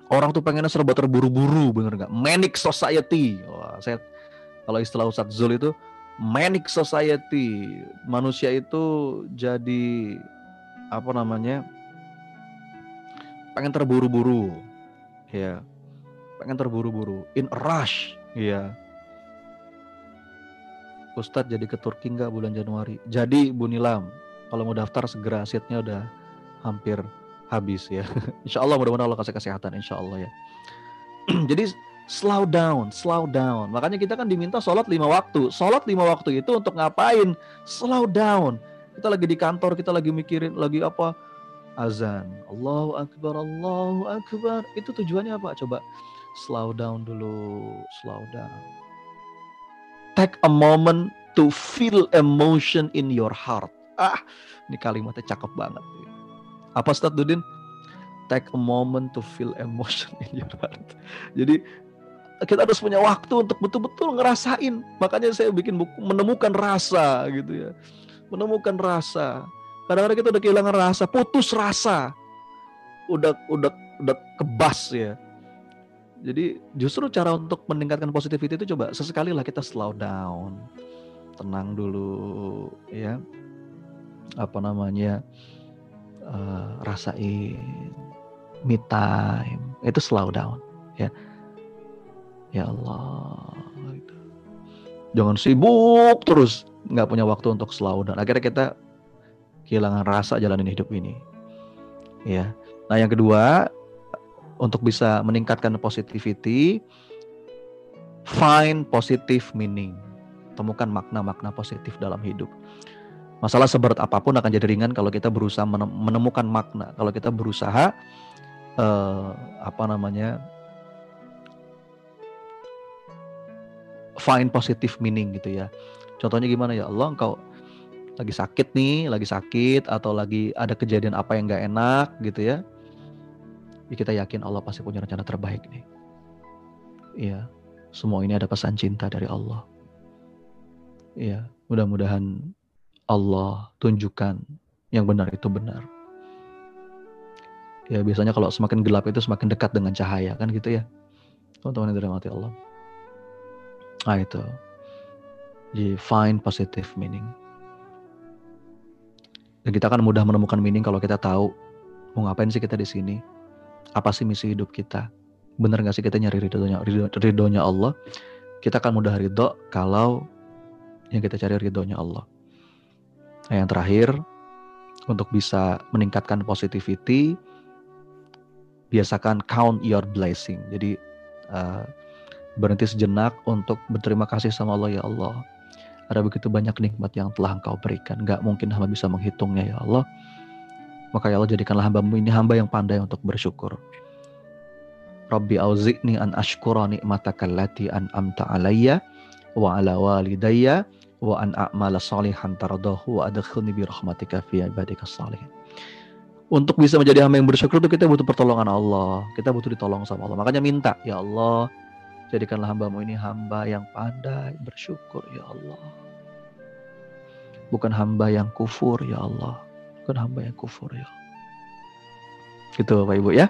orang tuh pengennya serba terburu-buru, bener nggak? Manic society. Wah, saya kalau istilah Ustadz Zul itu manic society. Manusia itu jadi apa namanya? Pengen terburu-buru. Ya, pengen terburu-buru in a rush iya Ustadz jadi ke Turki nggak bulan Januari? Jadi Bu Nilam kalau mau daftar segera seatnya udah hampir habis ya. Insya Allah mudah-mudahan Allah kasih kesehatan Insya Allah ya. Jadi slow down slow down. Makanya kita kan diminta sholat lima waktu. Sholat lima waktu itu untuk ngapain? Slow down. Kita lagi di kantor kita lagi mikirin lagi apa? Azan. Allahu Akbar Allahu Akbar. Itu tujuannya apa? Coba slow down dulu, slow down. Take a moment to feel emotion in your heart. Ah, ini kalimatnya cakep banget. Apa Ustaz Dudin? Take a moment to feel emotion in your heart. Jadi kita harus punya waktu untuk betul-betul ngerasain. Makanya saya bikin buku menemukan rasa gitu ya. Menemukan rasa. Kadang-kadang kita udah kehilangan rasa, putus rasa. Udah udah udah kebas ya jadi justru cara untuk meningkatkan positivity itu coba sesekali lah kita slow down, tenang dulu, ya. Apa namanya? Uh, rasain me time, itu slow down, ya. Ya Allah. Gitu. Jangan sibuk terus. nggak punya waktu untuk slow dan akhirnya kita kehilangan rasa jalanin hidup ini. Ya. Nah, yang kedua, untuk bisa meningkatkan positivity, find positive meaning. Temukan makna-makna positif dalam hidup. Masalah seberat apa pun akan jadi ringan kalau kita berusaha menemukan makna. Kalau kita berusaha uh, apa namanya find positive meaning gitu ya. Contohnya gimana ya Allah engkau lagi sakit nih, lagi sakit atau lagi ada kejadian apa yang gak enak gitu ya. Kita yakin Allah pasti punya rencana terbaik nih. Iya, semua ini ada pesan cinta dari Allah. Iya, mudah-mudahan Allah tunjukkan yang benar itu benar. Ya biasanya kalau semakin gelap itu semakin dekat dengan cahaya kan gitu ya. Teman-teman yang dirahmati Allah. Nah itu. Jadi find positive meaning. Dan kita akan mudah menemukan meaning kalau kita tahu mau ngapain sih kita di sini. Apa sih misi hidup kita? Benar gak sih kita nyari ridhonya, ridhonya Allah? Kita akan mudah ridho kalau yang kita cari ridhonya Allah. Nah, yang terakhir, untuk bisa meningkatkan positivity, biasakan count your blessing. Jadi uh, berhenti sejenak untuk berterima kasih sama Allah ya Allah. Ada begitu banyak nikmat yang telah Engkau berikan. Gak mungkin hamba bisa menghitungnya ya Allah. Maka ya Allah jadikanlah hambamu ini hamba yang pandai untuk bersyukur. Rabbi auzi'ni an ashkura ni'mataka allati an'amta alayya wa ala walidayya wa an a'mala salihan taradahu wa adkhilni bi rahmatika fi ibadika salihin. Untuk bisa menjadi hamba yang bersyukur itu kita butuh pertolongan Allah. Kita butuh ditolong sama Allah. Makanya minta, ya Allah, jadikanlah hambamu ini hamba yang pandai bersyukur, ya Allah. Bukan hamba yang kufur, ya Allah. Bukan hamba yang kufur, ya. Gitu Bapak Ibu ya.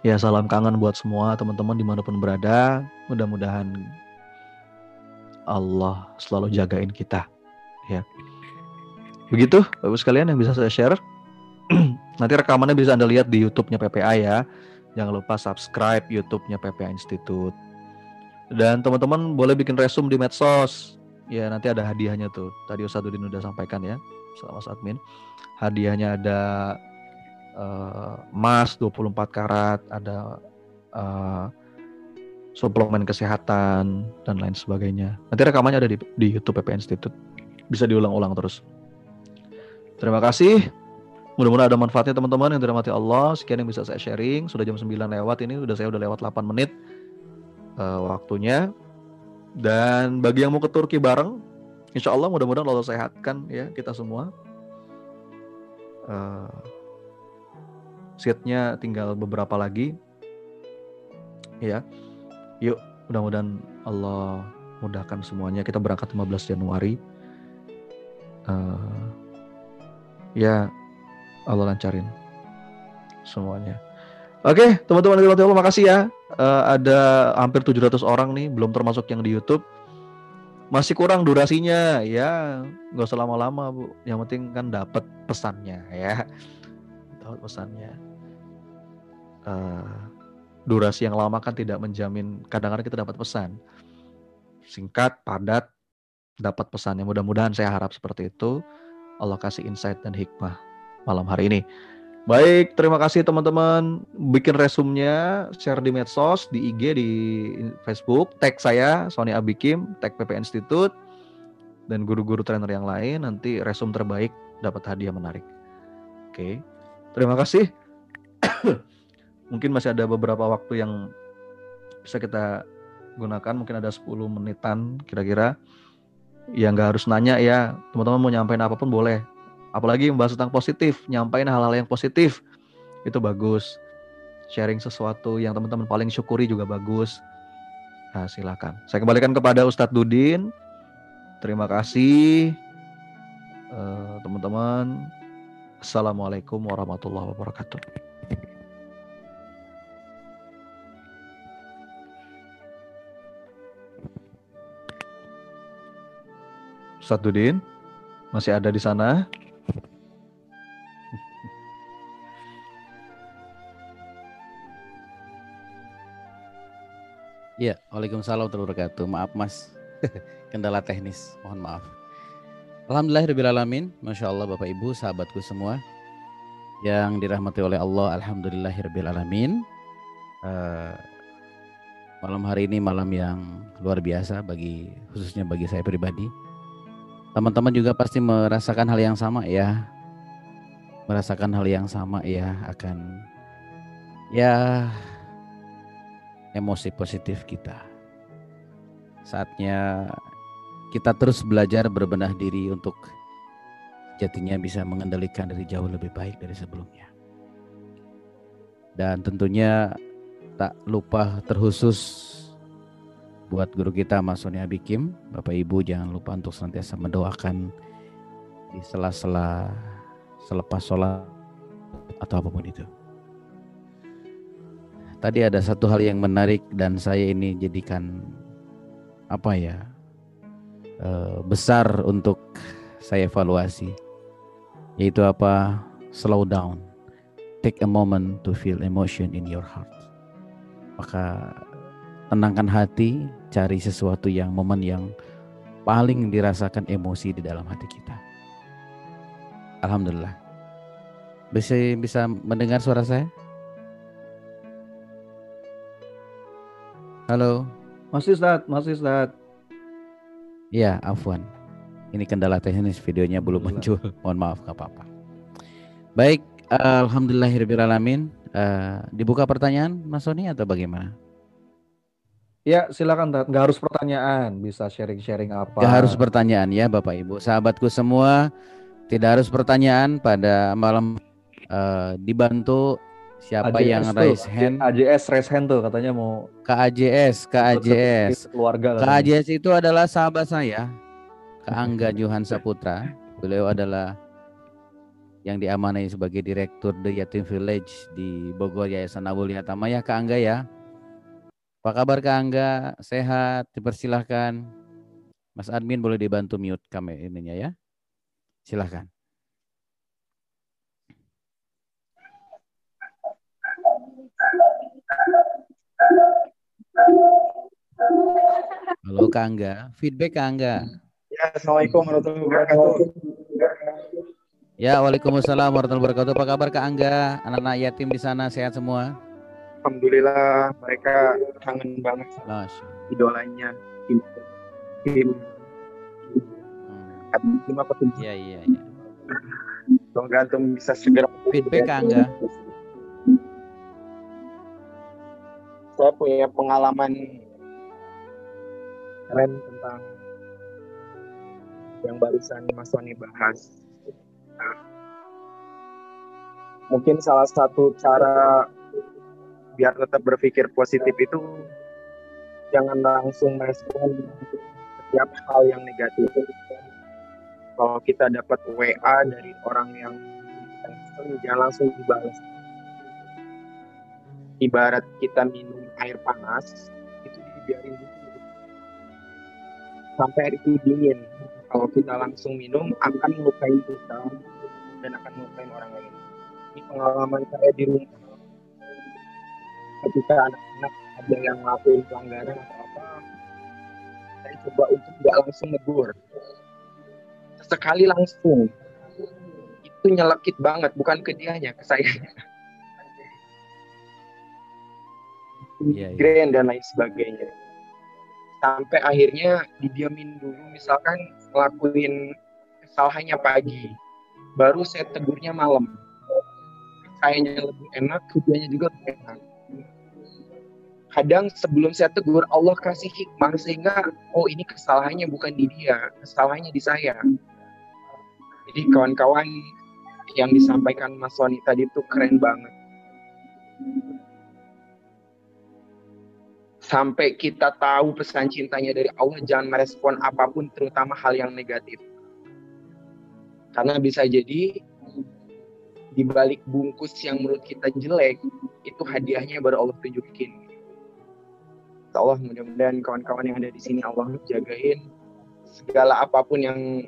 Ya salam kangen buat semua teman-teman di mana pun berada. Mudah-mudahan Allah selalu jagain kita ya. Begitu bapak sekalian yang bisa saya share. Nanti rekamannya bisa anda lihat di YouTube-nya PPA ya. Jangan lupa subscribe YouTube-nya PPA Institute. Dan teman-teman boleh bikin resume di medsos. Ya nanti ada hadiahnya tuh. Tadi Ustadudin udah sampaikan ya sama admin hadiahnya ada uh, emas 24 karat ada uh, suplemen kesehatan dan lain sebagainya. Nanti rekamannya ada di, di YouTube PP Institute. Bisa diulang-ulang terus. Terima kasih. Mudah-mudahan ada manfaatnya teman-teman yang dirahmati Allah. Sekian yang bisa saya sharing. Sudah jam 9 lewat ini, udah saya udah lewat 8 menit uh, waktunya. Dan bagi yang mau ke Turki bareng, insya Allah mudah-mudahan Allah sehatkan ya kita semua. Uh, seatnya tinggal beberapa lagi. Ya. Yuk, mudah-mudahan Allah mudahkan semuanya. Kita berangkat 15 Januari. Uh, ya, Allah lancarin semuanya. Oke, teman-teman di Allah makasih ya. Uh, ada hampir 700 orang nih, belum termasuk yang di YouTube. Masih kurang durasinya, ya nggak usah lama-lama bu. Yang penting kan dapat pesannya ya, dapat pesannya. Uh, durasi yang lama kan tidak menjamin kadang-kadang kita dapat pesan. Singkat padat dapat pesannya. Mudah-mudahan saya harap seperti itu. Allah kasih insight dan hikmah malam hari ini baik terima kasih teman-teman. Bikin resumnya share di medsos di IG di Facebook. Tag saya Sony Abikim tag PP Institute. Dan guru-guru trainer yang lain nanti resum terbaik dapat hadiah menarik. Oke terima kasih. Mungkin masih ada beberapa waktu yang bisa kita gunakan. Mungkin ada 10 menitan kira-kira. Ya nggak harus nanya ya. Teman-teman mau nyampein apa pun boleh apalagi membahas tentang positif nyampein hal-hal yang positif. Itu bagus. Sharing sesuatu yang teman-teman paling syukuri juga bagus. Nah silakan. Saya kembalikan kepada Ustadz Dudin. Terima kasih. Eh, teman-teman Assalamualaikum warahmatullahi wabarakatuh. Ustadz masih ada di sana? Iya, Waalaikumsalam warahmatullahi wabarakatuh. Maaf Mas, kendala teknis, mohon maaf. Alhamdulillahirrahmanirrahim. Masya Allah Bapak Ibu, sahabatku semua yang dirahmati oleh Allah. Alhamdulillahirrahmanirrahim. Uh, malam hari ini malam yang luar biasa bagi khususnya bagi saya pribadi. Teman-teman juga pasti merasakan hal yang sama ya. Merasakan hal yang sama ya akan ya emosi positif kita. Saatnya kita terus belajar berbenah diri untuk jatinya bisa mengendalikan diri jauh lebih baik dari sebelumnya. Dan tentunya tak lupa terkhusus buat guru kita Mas Sonia Bikim, Bapak Ibu jangan lupa untuk senantiasa mendoakan di sela-sela selepas sholat atau apa pun itu. Tadi ada satu hal yang menarik dan saya ini jadikan apa ya Eh, besar untuk saya evaluasi yaitu apa? Slow down. Take a moment to feel emotion in your heart. Maka tenangkan hati cari sesuatu yang momen yang paling dirasakan emosi di dalam hati kita. Alhamdulillah. Bisa bisa mendengar suara saya Halo Masih Ustaz, masih Ustaz. Iya, afwan. Ini kendala teknis videonya belum muncul. Mohon maaf, nggak apa-apa. Baik, alhamdulillahirobbilalamin. Uh, dibuka pertanyaan, Mas Sony atau bagaimana? Ya, silakan. Nggak harus pertanyaan, bisa sharing-sharing apa. Nggak harus pertanyaan ya, Bapak Ibu, sahabatku semua. Tidak harus pertanyaan pada malam uh, dibantu Siapa AJS yang raise hand? AJS raise hand tuh katanya mau KAJS, KAJS. Keluarga. KAJS itu adalah sahabat saya, Kak Angga Johan Saputra. Beliau adalah yang diamanai sebagai direktur The Yatim Village di Bogor Yayasan Abul Yatama ya Kak Angga ya. Apa kabar Kak Angga? Sehat? Dipersilahkan. Mas admin boleh dibantu mute kami ininya ya. Silahkan. Halo Kak Angga, feedback Kak Angga. Ya, Assalamualaikum warahmatullahi wabarakatuh. Ya, Waalaikumsalam warahmatullahi wabarakatuh. Apa kabar Kak Angga? Anak-anak yatim di sana sehat semua? Alhamdulillah, mereka kangen banget sama idolanya. Tim, tim, hmm. tim apa tim? Iya, iya, iya. Semoga bisa segera feedback Kak Angga. Saya punya pengalaman keren tentang yang barusan Mas Tony bahas. mungkin salah satu cara biar tetap berpikir positif itu jangan langsung merespon setiap hal yang negatif. Kalau kita dapat WA dari orang yang jangan langsung dibalas ibarat kita minum air panas itu dibiarin dulu. Sampai air itu dingin. Kalau kita langsung minum akan melukai kita dan akan melukai orang lain. Ini pengalaman saya di rumah. Ketika anak-anak ada yang ngelakuin pelanggaran atau apa saya coba untuk tidak langsung negur. Sekali langsung. Itu nyelekit banget bukan ke dianya ke saya yeah, yeah. dan lain sebagainya. Sampai akhirnya didiamin dulu misalkan ngelakuin kesalahannya pagi baru saya tegurnya malam. Kayaknya lebih enak kerjanya juga lebih enak. Kadang sebelum saya tegur Allah kasih hikmah sehingga oh ini kesalahannya bukan di dia kesalahannya di saya. Jadi kawan-kawan yang disampaikan Mas Wani tadi itu keren banget sampai kita tahu pesan cintanya dari Allah jangan merespon apa pun terutama hal yang negatif. Karena bisa jadi di balik bungkus yang menurut kita jelek itu hadiahnya baru Allah tunjukin. Allah mudah-mudahan kawan-kawan yang ada di sini Allah jagain segala apa pun yang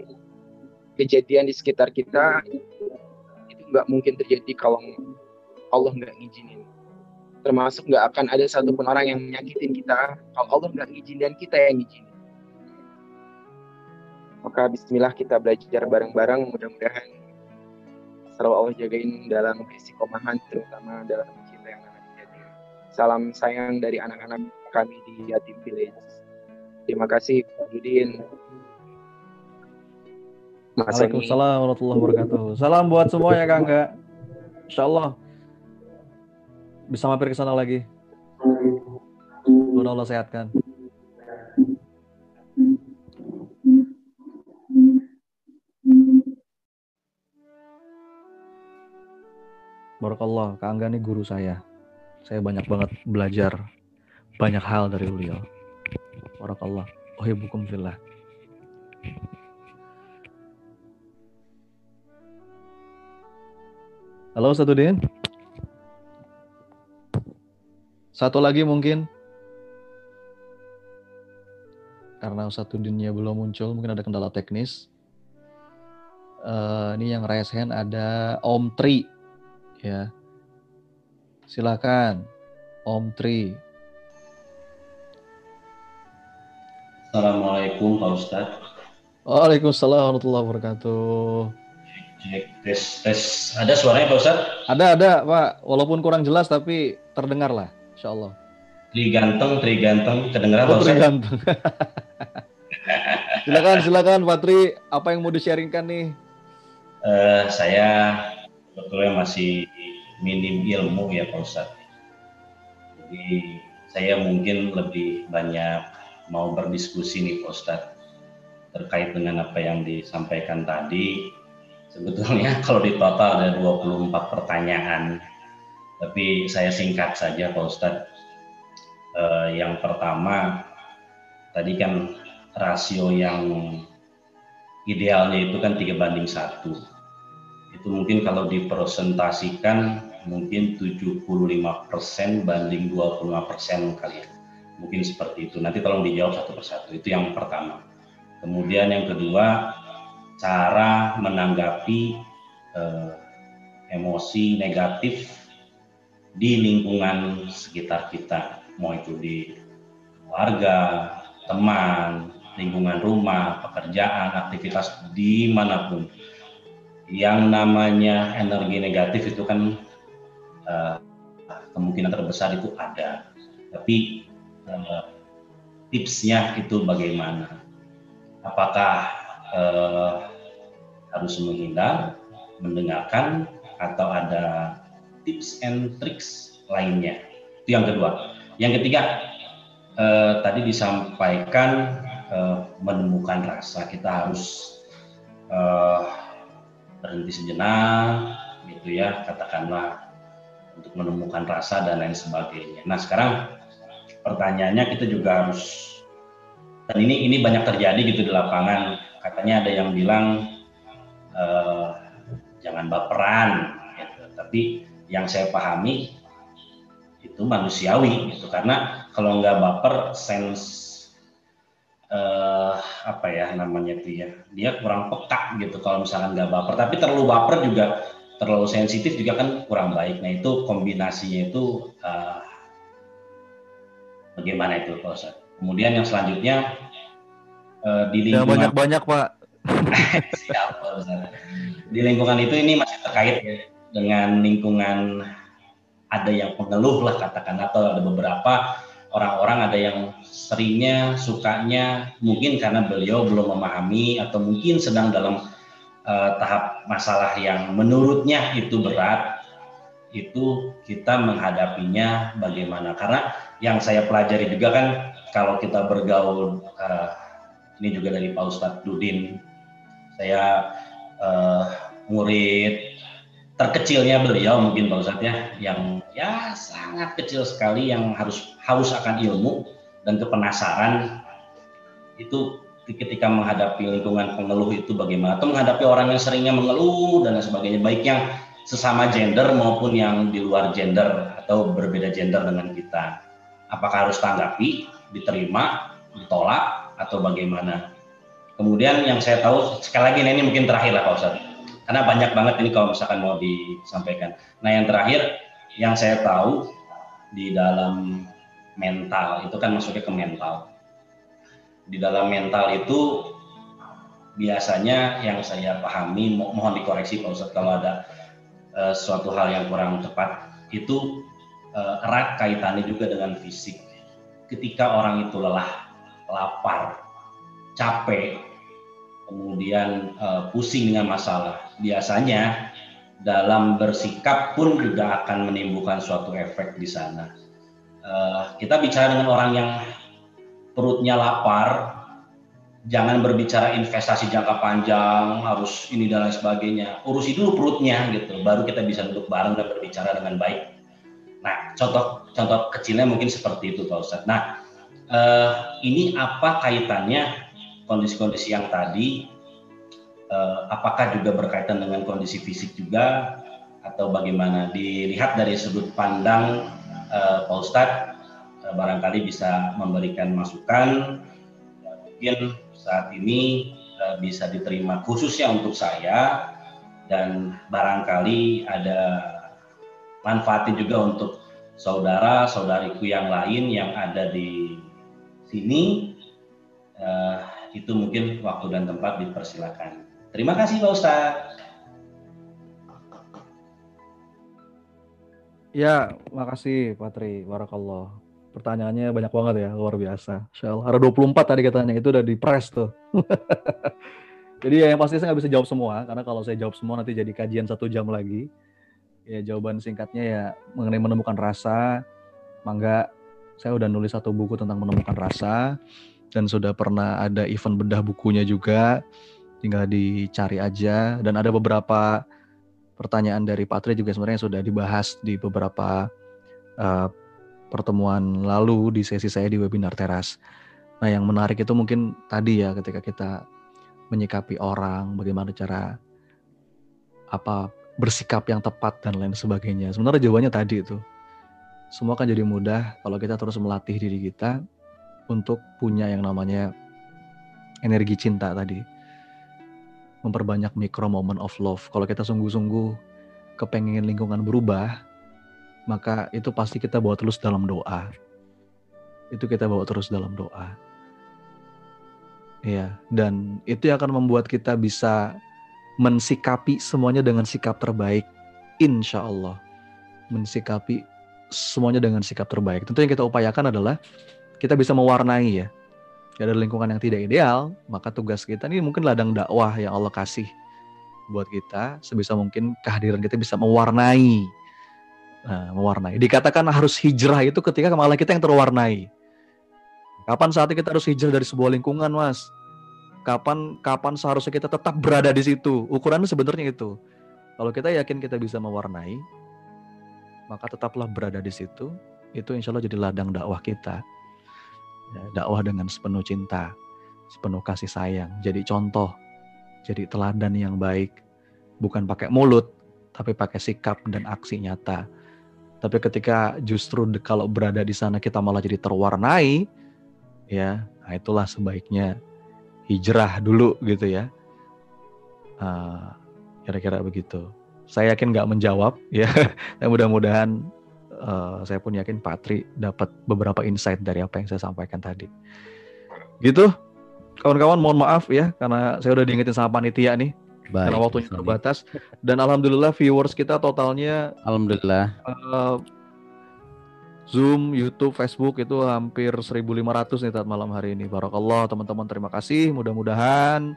kejadian di sekitar kita itu nggak mungkin terjadi kalau Allah nggak ngizinin termasuk nggak akan ada satupun orang yang menyakitin kita kalau Allah nggak ngizin dan kita yang ngizin Maka bismillah kita belajar bareng-bareng mudah-mudahan selalu Allah jagain dalam istiqomahan terutama dalam cinta yang namanya yatim. Salam sayang dari anak-anak kami di Yatim Village. Terima kasih Pak Dudin. Mas Waalaikumsalam warahmatullahi wabarakatuh. Salam buat semuanya Kang Insya Insyaallah bisa mampir ke sana lagi. Semoga Allah sehatkan. Barakallah, Kak Angga ini guru saya. Saya banyak banget belajar banyak hal dari beliau. Barakallah. Oh ya bukum fillah. Halo Satu Din. Satu lagi mungkin. Karena satu dinnya belum muncul, mungkin ada kendala teknis. Uh, ini yang raise hand ada Om Tri ya. Silakan Om Tri. Assalamualaikum Pak Ustadz. Waalaikumsalam warahmatullahi wabarakatuh. Cek, tes, tes. Ada suaranya Pak Ustadz? Ada, ada Pak. Walaupun kurang jelas tapi terdengar lah, Insya Allah. Tri ganteng, tri ganteng. Kedengeran oh? Tri ganteng. silakan, silakan Pak Tri. Apa yang mau di-sharingkan nih? Uh, saya sebetulnya masih minim ilmu ya Pak Ustadz. Jadi saya mungkin lebih banyak mau berdiskusi nih Pak Ustadz terkait dengan apa yang disampaikan tadi. Sebetulnya kalau di total ada 24 pertanyaan, tapi saya singkat saja Pak Ustadz. Uh, yang pertama, tadi kan rasio yang idealnya itu kan tiga banding satu itu mungkin kalau dipresentasikan mungkin 75% banding 25% kali ya. Mungkin seperti itu. Nanti tolong dijawab satu persatu. Itu yang pertama. Kemudian yang kedua, cara menanggapi eh, emosi negatif di lingkungan sekitar kita. Mau itu di keluarga, teman, lingkungan rumah, pekerjaan, aktivitas di mana pun yang namanya energi negatif itu kan uh, kemungkinan terbesar itu ada. Tapi uh, tipsnya itu bagaimana? Apakah uh, harus menghindar, mendengarkan, atau ada tips and tricks lainnya? Itu yang kedua. Yang ketiga, uh, tadi disampaikan uh, menemukan rasa kita harus uh, berhenti sejenak gitu ya katakanlah untuk menemukan rasa dan lain sebagainya. Nah sekarang pertanyaannya kita juga harus dan ini ini banyak terjadi gitu di lapangan. Katanya ada yang bilang e, jangan baperan, gitu. tapi yang saya pahami itu manusiawi gitu. Karena kalau nggak baper sense uh, apa ya namanya itu ya dia kurang peka gitu kalau misalkan nggak baper. Tapi terlalu baper juga terlalu sensitif juga kan kurang baik. Nah itu kombinasinya itu uh, bagaimana itu Pak Ustaz kemudian yang selanjutnya uh, di lingkungan banyak banyak Pak di lingkungan itu ini masih terkait ya, dengan lingkungan ada yang pengeluh lah katakan atau ada beberapa orang-orang ada yang seringnya sukanya mungkin karena beliau belum memahami atau mungkin sedang dalam uh, tahap masalah yang menurutnya itu berat itu kita menghadapinya bagaimana. Karena yang saya pelajari juga kan kalau kita bergaul uh, ini juga dari Pak Ustadz Dudin saya uh, murid terkecilnya beliau mungkin Pak Ustadz ya yang ya sangat kecil sekali yang harus haus akan ilmu dan kepenasaran. Itu ketika menghadapi lingkungan pengeluh itu bagaimana? Atau menghadapi orang yang seringnya mengeluh dan sebagainya baik yang sesama gender maupun yang di luar gender atau berbeda gender dengan kita. Apakah harus tanggapi diterima ditolak atau bagaimana? Kemudian yang saya tahu sekali lagi ini mungkin terakhir lah Pak Ustadz karena banyak banget ini kalau misalkan mau disampaikan. Nah yang terakhir yang saya tahu di dalam mental itu kan masuknya ke mental. Di dalam mental itu biasanya yang saya pahami mo mohon dikoreksi Pak Ustadz kalau ada uh, suatu hal yang kurang tepat itu uh, erat kaitannya juga dengan fisik. Ketika orang itu lelah, lapar, capek, kemudian uh, pusing dengan masalah, biasanya dalam bersikap pun juga akan menimbulkan suatu efek di sana. Uh, kita bicara dengan orang yang perutnya lapar, jangan berbicara investasi jangka panjang harus ini dan lain sebagainya. Urusi dulu perutnya gitu baru kita bisa duduk bareng dan berbicara dengan baik. Nah contoh contoh kecilnya mungkin seperti itu Pak Ustadz. Nah eh, ini apa kaitannya kondisi-kondisi yang tadi eh, apakah juga berkaitan dengan kondisi fisik juga atau bagaimana? Dilihat dari sudut pandang eh, Pak Ustadz eh, barangkali bisa memberikan masukan. Mungkin saat ini uh, bisa diterima khususnya untuk saya dan barangkali ada manfaatnya juga untuk saudara saudariku yang lain yang ada di sini. Uh, itu mungkin waktu dan tempat dipersilakan terima kasih Pak Ustadz Ya, makasih Patri. Barakallah pertanyaannya banyak banget ya, luar biasa. Insya Ada 24 tadi katanya, itu udah di press tuh. jadi ya yang pasti saya nggak bisa jawab semua, karena kalau saya jawab semua nanti jadi kajian satu jam lagi. Ya jawaban singkatnya ya mengenai menemukan rasa, mangga saya udah nulis satu buku tentang menemukan rasa, dan sudah pernah ada event bedah bukunya juga, tinggal dicari aja. Dan ada beberapa pertanyaan dari Patri juga sebenarnya sudah dibahas di beberapa uh, pertemuan lalu di sesi saya di webinar teras. Nah, yang menarik itu mungkin tadi ya ketika kita menyikapi orang, bagaimana cara apa bersikap yang tepat dan lain sebagainya. Sebenarnya jawabannya tadi itu. Semua kan jadi mudah kalau kita terus melatih diri kita untuk punya yang namanya energi cinta tadi. Memperbanyak micro moment of love. Kalau kita sungguh-sungguh kepengen lingkungan berubah, maka itu pasti kita bawa terus dalam doa. Itu kita bawa terus dalam doa. Ya, dan itu yang akan membuat kita bisa mensikapi semuanya dengan sikap terbaik, insya Allah. Mensikapi semuanya dengan sikap terbaik. Tentu yang kita upayakan adalah kita bisa mewarnai ya. Ada lingkungan yang tidak ideal, maka tugas kita ini mungkin ladang dakwah yang Allah kasih buat kita. Sebisa mungkin kehadiran kita bisa mewarnai Nah, mewarnai. Dikatakan harus hijrah itu ketika malah kita yang terwarnai. Kapan saatnya kita harus hijrah dari sebuah lingkungan, Mas? Kapan kapan seharusnya kita tetap berada di situ? Ukurannya sebenarnya itu. Kalau kita yakin kita bisa mewarnai, maka tetaplah berada di situ. Itu insya Allah jadi ladang dakwah kita. Dakwah dengan sepenuh cinta, sepenuh kasih sayang. Jadi contoh, jadi teladan yang baik. Bukan pakai mulut, tapi pakai sikap dan aksi nyata tapi ketika justru kalau berada di sana kita malah jadi terwarnai, ya, nah itulah sebaiknya hijrah dulu gitu ya. kira kira-kira begitu. Saya yakin nggak menjawab ya. Mudah-mudahan uh, saya pun yakin Patri dapat beberapa insight dari apa yang saya sampaikan tadi. Gitu. Kawan-kawan mohon maaf ya karena saya udah diingetin sama panitia nih Baik, karena waktunya terbatas. Dan alhamdulillah viewers kita totalnya alhamdulillah uh, Zoom, YouTube, Facebook itu hampir 1.500 nih saat malam hari ini. Barakallah teman-teman terima kasih. Mudah-mudahan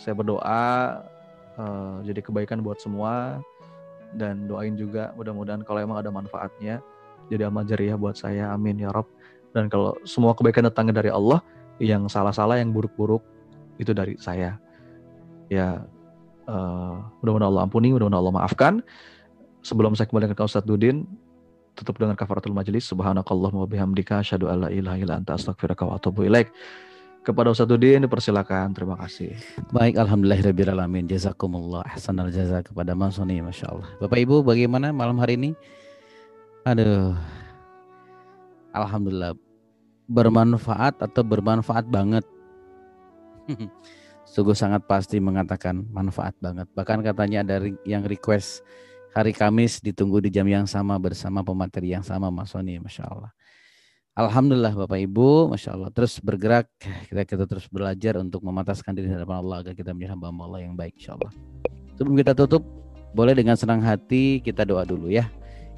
saya berdoa uh, jadi kebaikan buat semua dan doain juga mudah-mudahan kalau emang ada manfaatnya jadi amal jariah buat saya. Amin ya Rob. Dan kalau semua kebaikan datangnya dari Allah, yang salah-salah, yang buruk-buruk itu dari saya ya uh, mudah-mudahan Allah ampuni, mudah-mudahan Allah maafkan. Sebelum saya kembali ke Ustaz Dudin, tutup dengan kafaratul majlis. Subhanakallahumma wa bihamdika asyhadu alla ilaha illa anta astaghfiruka wa atubu ilaik. Kepada Ustaz Dudin dipersilakan. Terima kasih. Baik, alhamdulillahirabbil. Jazakumullah ahsanal jaza kepada Mas Sony, Masya Allah. Bapak Ibu, bagaimana malam hari ini? Aduh. Alhamdulillah bermanfaat atau bermanfaat banget. sungguh sangat pasti mengatakan manfaat banget. Bahkan katanya ada yang request hari Kamis ditunggu di jam yang sama bersama pemateri yang sama Mas Sony, Masya Allah. Alhamdulillah Bapak Ibu, Masya Allah terus bergerak kita kita terus belajar untuk memataskan diri di hadapan Allah agar kita menjadi hamba Allah yang baik Insya Allah. Sebelum kita tutup, boleh dengan senang hati kita doa dulu ya.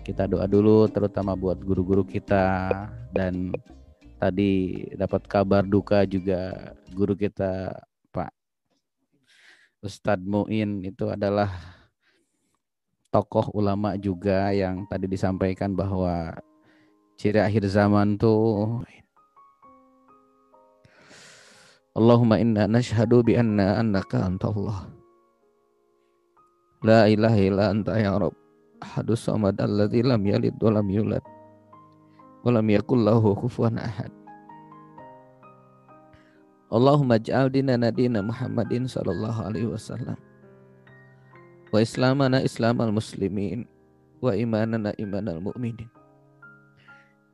Kita doa dulu terutama buat guru-guru kita dan tadi dapat kabar duka juga guru kita Pak Ustadz Muin itu adalah tokoh ulama juga yang tadi disampaikan bahwa ciri akhir zaman tuh Allahumma inna nashhadu bi anna annaka Allah La ilaha illa anta ya Rabb. Ahadus samad alladzi lam yalid wa lam yulad. Wa lam yakul lahu kufuwan ahad. Allahumma ij'al dinana dina Muhammadin sallallahu alaihi wasallam. Wa islamana islamal muslimin. Wa imanana imanal mu'minin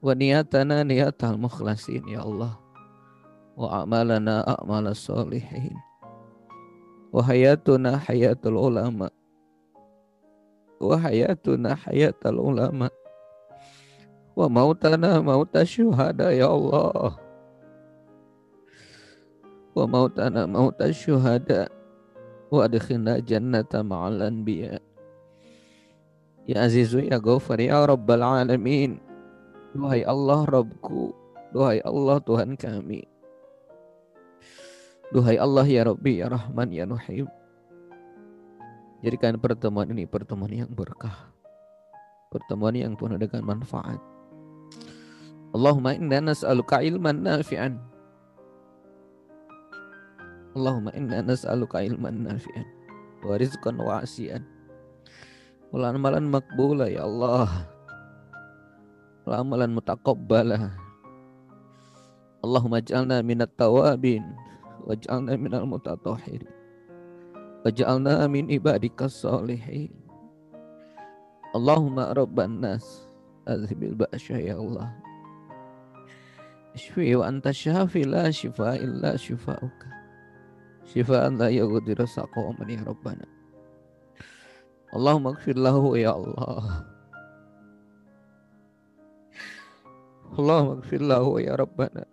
wa niyatana niyatal mukhlasin ya Allah. Wa amalana a'mal salihin wa hayatuna hayatul ulama. Wa hayatuna hayatul ulama. Wa mautana mauta syuhada ya Allah. Wa mautana mauta syuhada. Wa adkhilna jannata ma'al anbiya. Ya azizu ya ghafar ya rabbal alamin Duhai Allah Rabbku, Duhai Allah Tuhan kami. Duhai Allah ya Rabbi, ya Rahman, ya Nuhim. Jadikan pertemuan ini pertemuan yang berkah. Pertemuan yang penuh dengan manfaat. Allahumma inna nas'aluka ilman nafi'an. Allahumma inna nas'aluka ilman nafi'an. Wa rizqan wasi'an. Wa amalan makbula ya Allah amalan mutaqabbala Allahumma ij'alna minat tawabin waj'alna minal mutatahhirin waj'alna min ibadikas salihin. Allahumma rabban nas azhibil ba'sya ya Allah. Ishfi wa anta syafi la shifa illa shifa'uka. Shifa'an la yaghdiru saqaman ya Rabbana. Allahumma gfir lahu ya Allah Allahumma gfir ya Rabbana.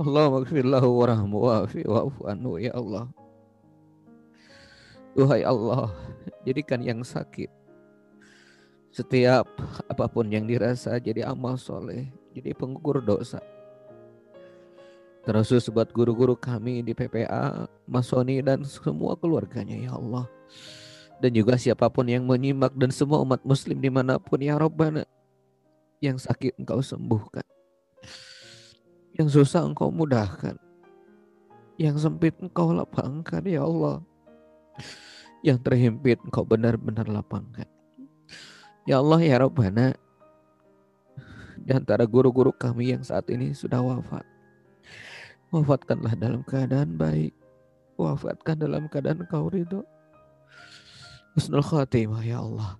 Allahumma gfir lahu warahmu wa'afi ya Allah. Duhai Allah jadikan yang sakit. Setiap apa pun yang dirasa jadi amal soleh jadi pengukur dosa. Terus buat guru-guru kami di PPA Masoni dan semua keluarganya ya Allah. Dan juga siapa pun yang menyimak dan semua umat muslim di mana pun ya Rabbana yang sakit engkau sembuhkan. Yang susah engkau mudahkan. Yang sempit engkau lapangkan ya Allah. Yang terhimpit engkau benar-benar lapangkan. Ya Allah ya Rabbana. Di antara guru-guru kami yang saat ini sudah wafat. Wafatkanlah dalam keadaan baik. Wafatkan dalam keadaan kau ridho. Husnul khatimah ya Allah.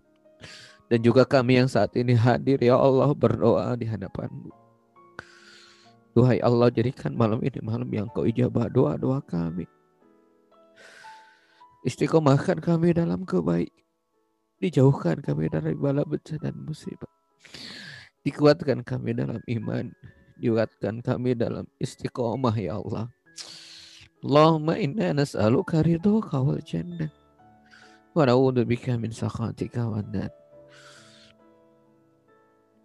Dan juga kami yang saat ini hadir ya Allah berdoa di hadapanmu. Duhai Allah jadikan malam ini malam yang kau ijabah doa-doa kami. Istiqomahkan kami dalam kebaik. Dijauhkan kami dari bala bencana dan musibah. Dikuatkan kami dalam iman. Dikuatkan kami dalam istiqomah ya Allah. Allahumma inna nas'aluka ridhoka wal jannah. Wa na'udhu bika min sakhatika wa nar.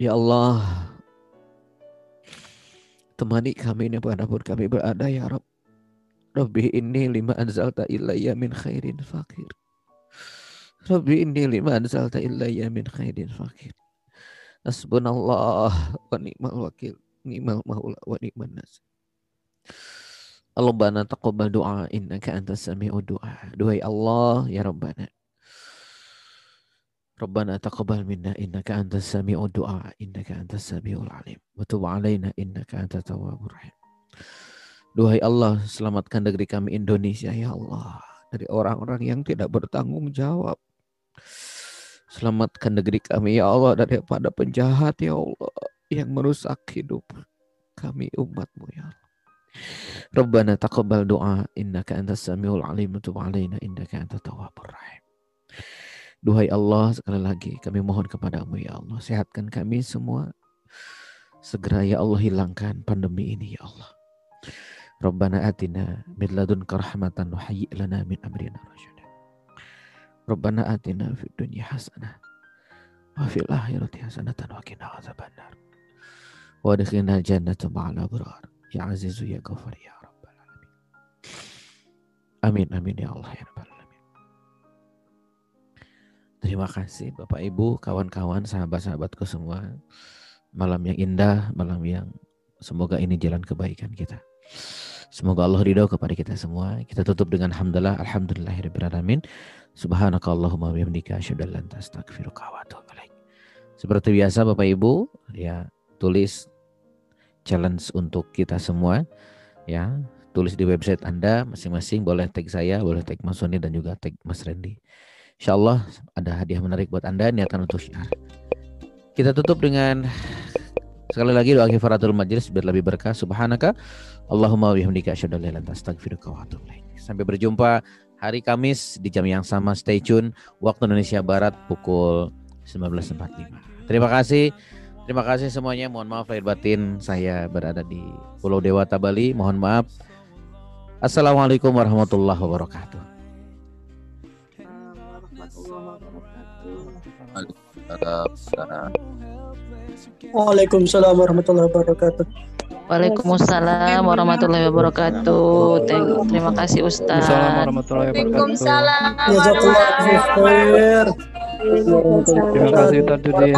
Ya Allah, temani kami di mana pun kami berada ya Rabb. Rabbi ini lima anzalta ilayya min khairin fakir. Rabbi ini lima anzalta ilayya min khairin fakir. Hasbunallah wa ni'mal wakil. Ni'mal maula wa ni'mal nasir. Allahumma taqabbal doa innaka antas sami'u doa. Duhai Allah ya Rabbana. Rabbana تقبل منا innaka antas السميع الدعاء innaka antas السميع alim وتب علينا alaina innaka التواب الرحيم. Duhai Allah, selamatkan negeri kami Indonesia ya Allah dari orang-orang yang tidak bertanggung jawab. Selamatkan negeri kami ya Allah daripada penjahat ya Allah yang merusak hidup kami umatmu ya Allah. Rabbana taqabbal du'a innaka antas samiul alim wa tub alaina innaka antat rahim. Duhai Allah sekali lagi kami mohon kepadamu ya Allah sehatkan kami semua Segera ya Allah hilangkan pandemi ini ya Allah. Rabbana atina min ladunka rahmatan wa hayyi lana min amrina rasyada. Rabbana atina fid dunya hasanah wa fil akhirati hasanatan wa qina adzabannar. Wa adkhilna jannata ma'al abrar. Ya Azizu ya Ghafar ya Rabbal alamin. Amin amin ya Allah ya. Terima kasih Bapak Ibu, kawan-kawan, sahabat-sahabatku semua. Malam yang indah, malam yang semoga ini jalan kebaikan kita. Semoga Allah ridho kepada kita semua. Kita tutup dengan hamdalah alhamdulillahirabbil Subhanakallahumma bihamdika asyhadu an la Seperti biasa Bapak Ibu, ya tulis challenge untuk kita semua ya. Tulis di website Anda masing-masing boleh tag saya, boleh tag Mas Sony dan juga tag Mas Randy. Insya Allah ada hadiah menarik buat Anda niatan untuk share. Kita tutup dengan Sekali lagi doa kifaratul majlis biar lebih berkah. Subhanaka Allahumma bihamdika asyhadu an la ilaha Sampai berjumpa hari Kamis di jam yang sama. Stay tune waktu Indonesia Barat pukul 19.45. Terima kasih. Terima kasih semuanya. Mohon maaf lahir batin saya berada di Pulau Dewata Bali. Mohon maaf. Assalamualaikum warahmatullahi wabarakatuh. Waalaikumsalam. Waalaikumsalam warahmatullahi wabarakatuh. Waalaikumsalam warahmatullahi wabarakatuh. Terima kasih Ustaz. Waalaikumsalam warahmatullahi wabarakatuh. Terima kasih Ustaz Dudin.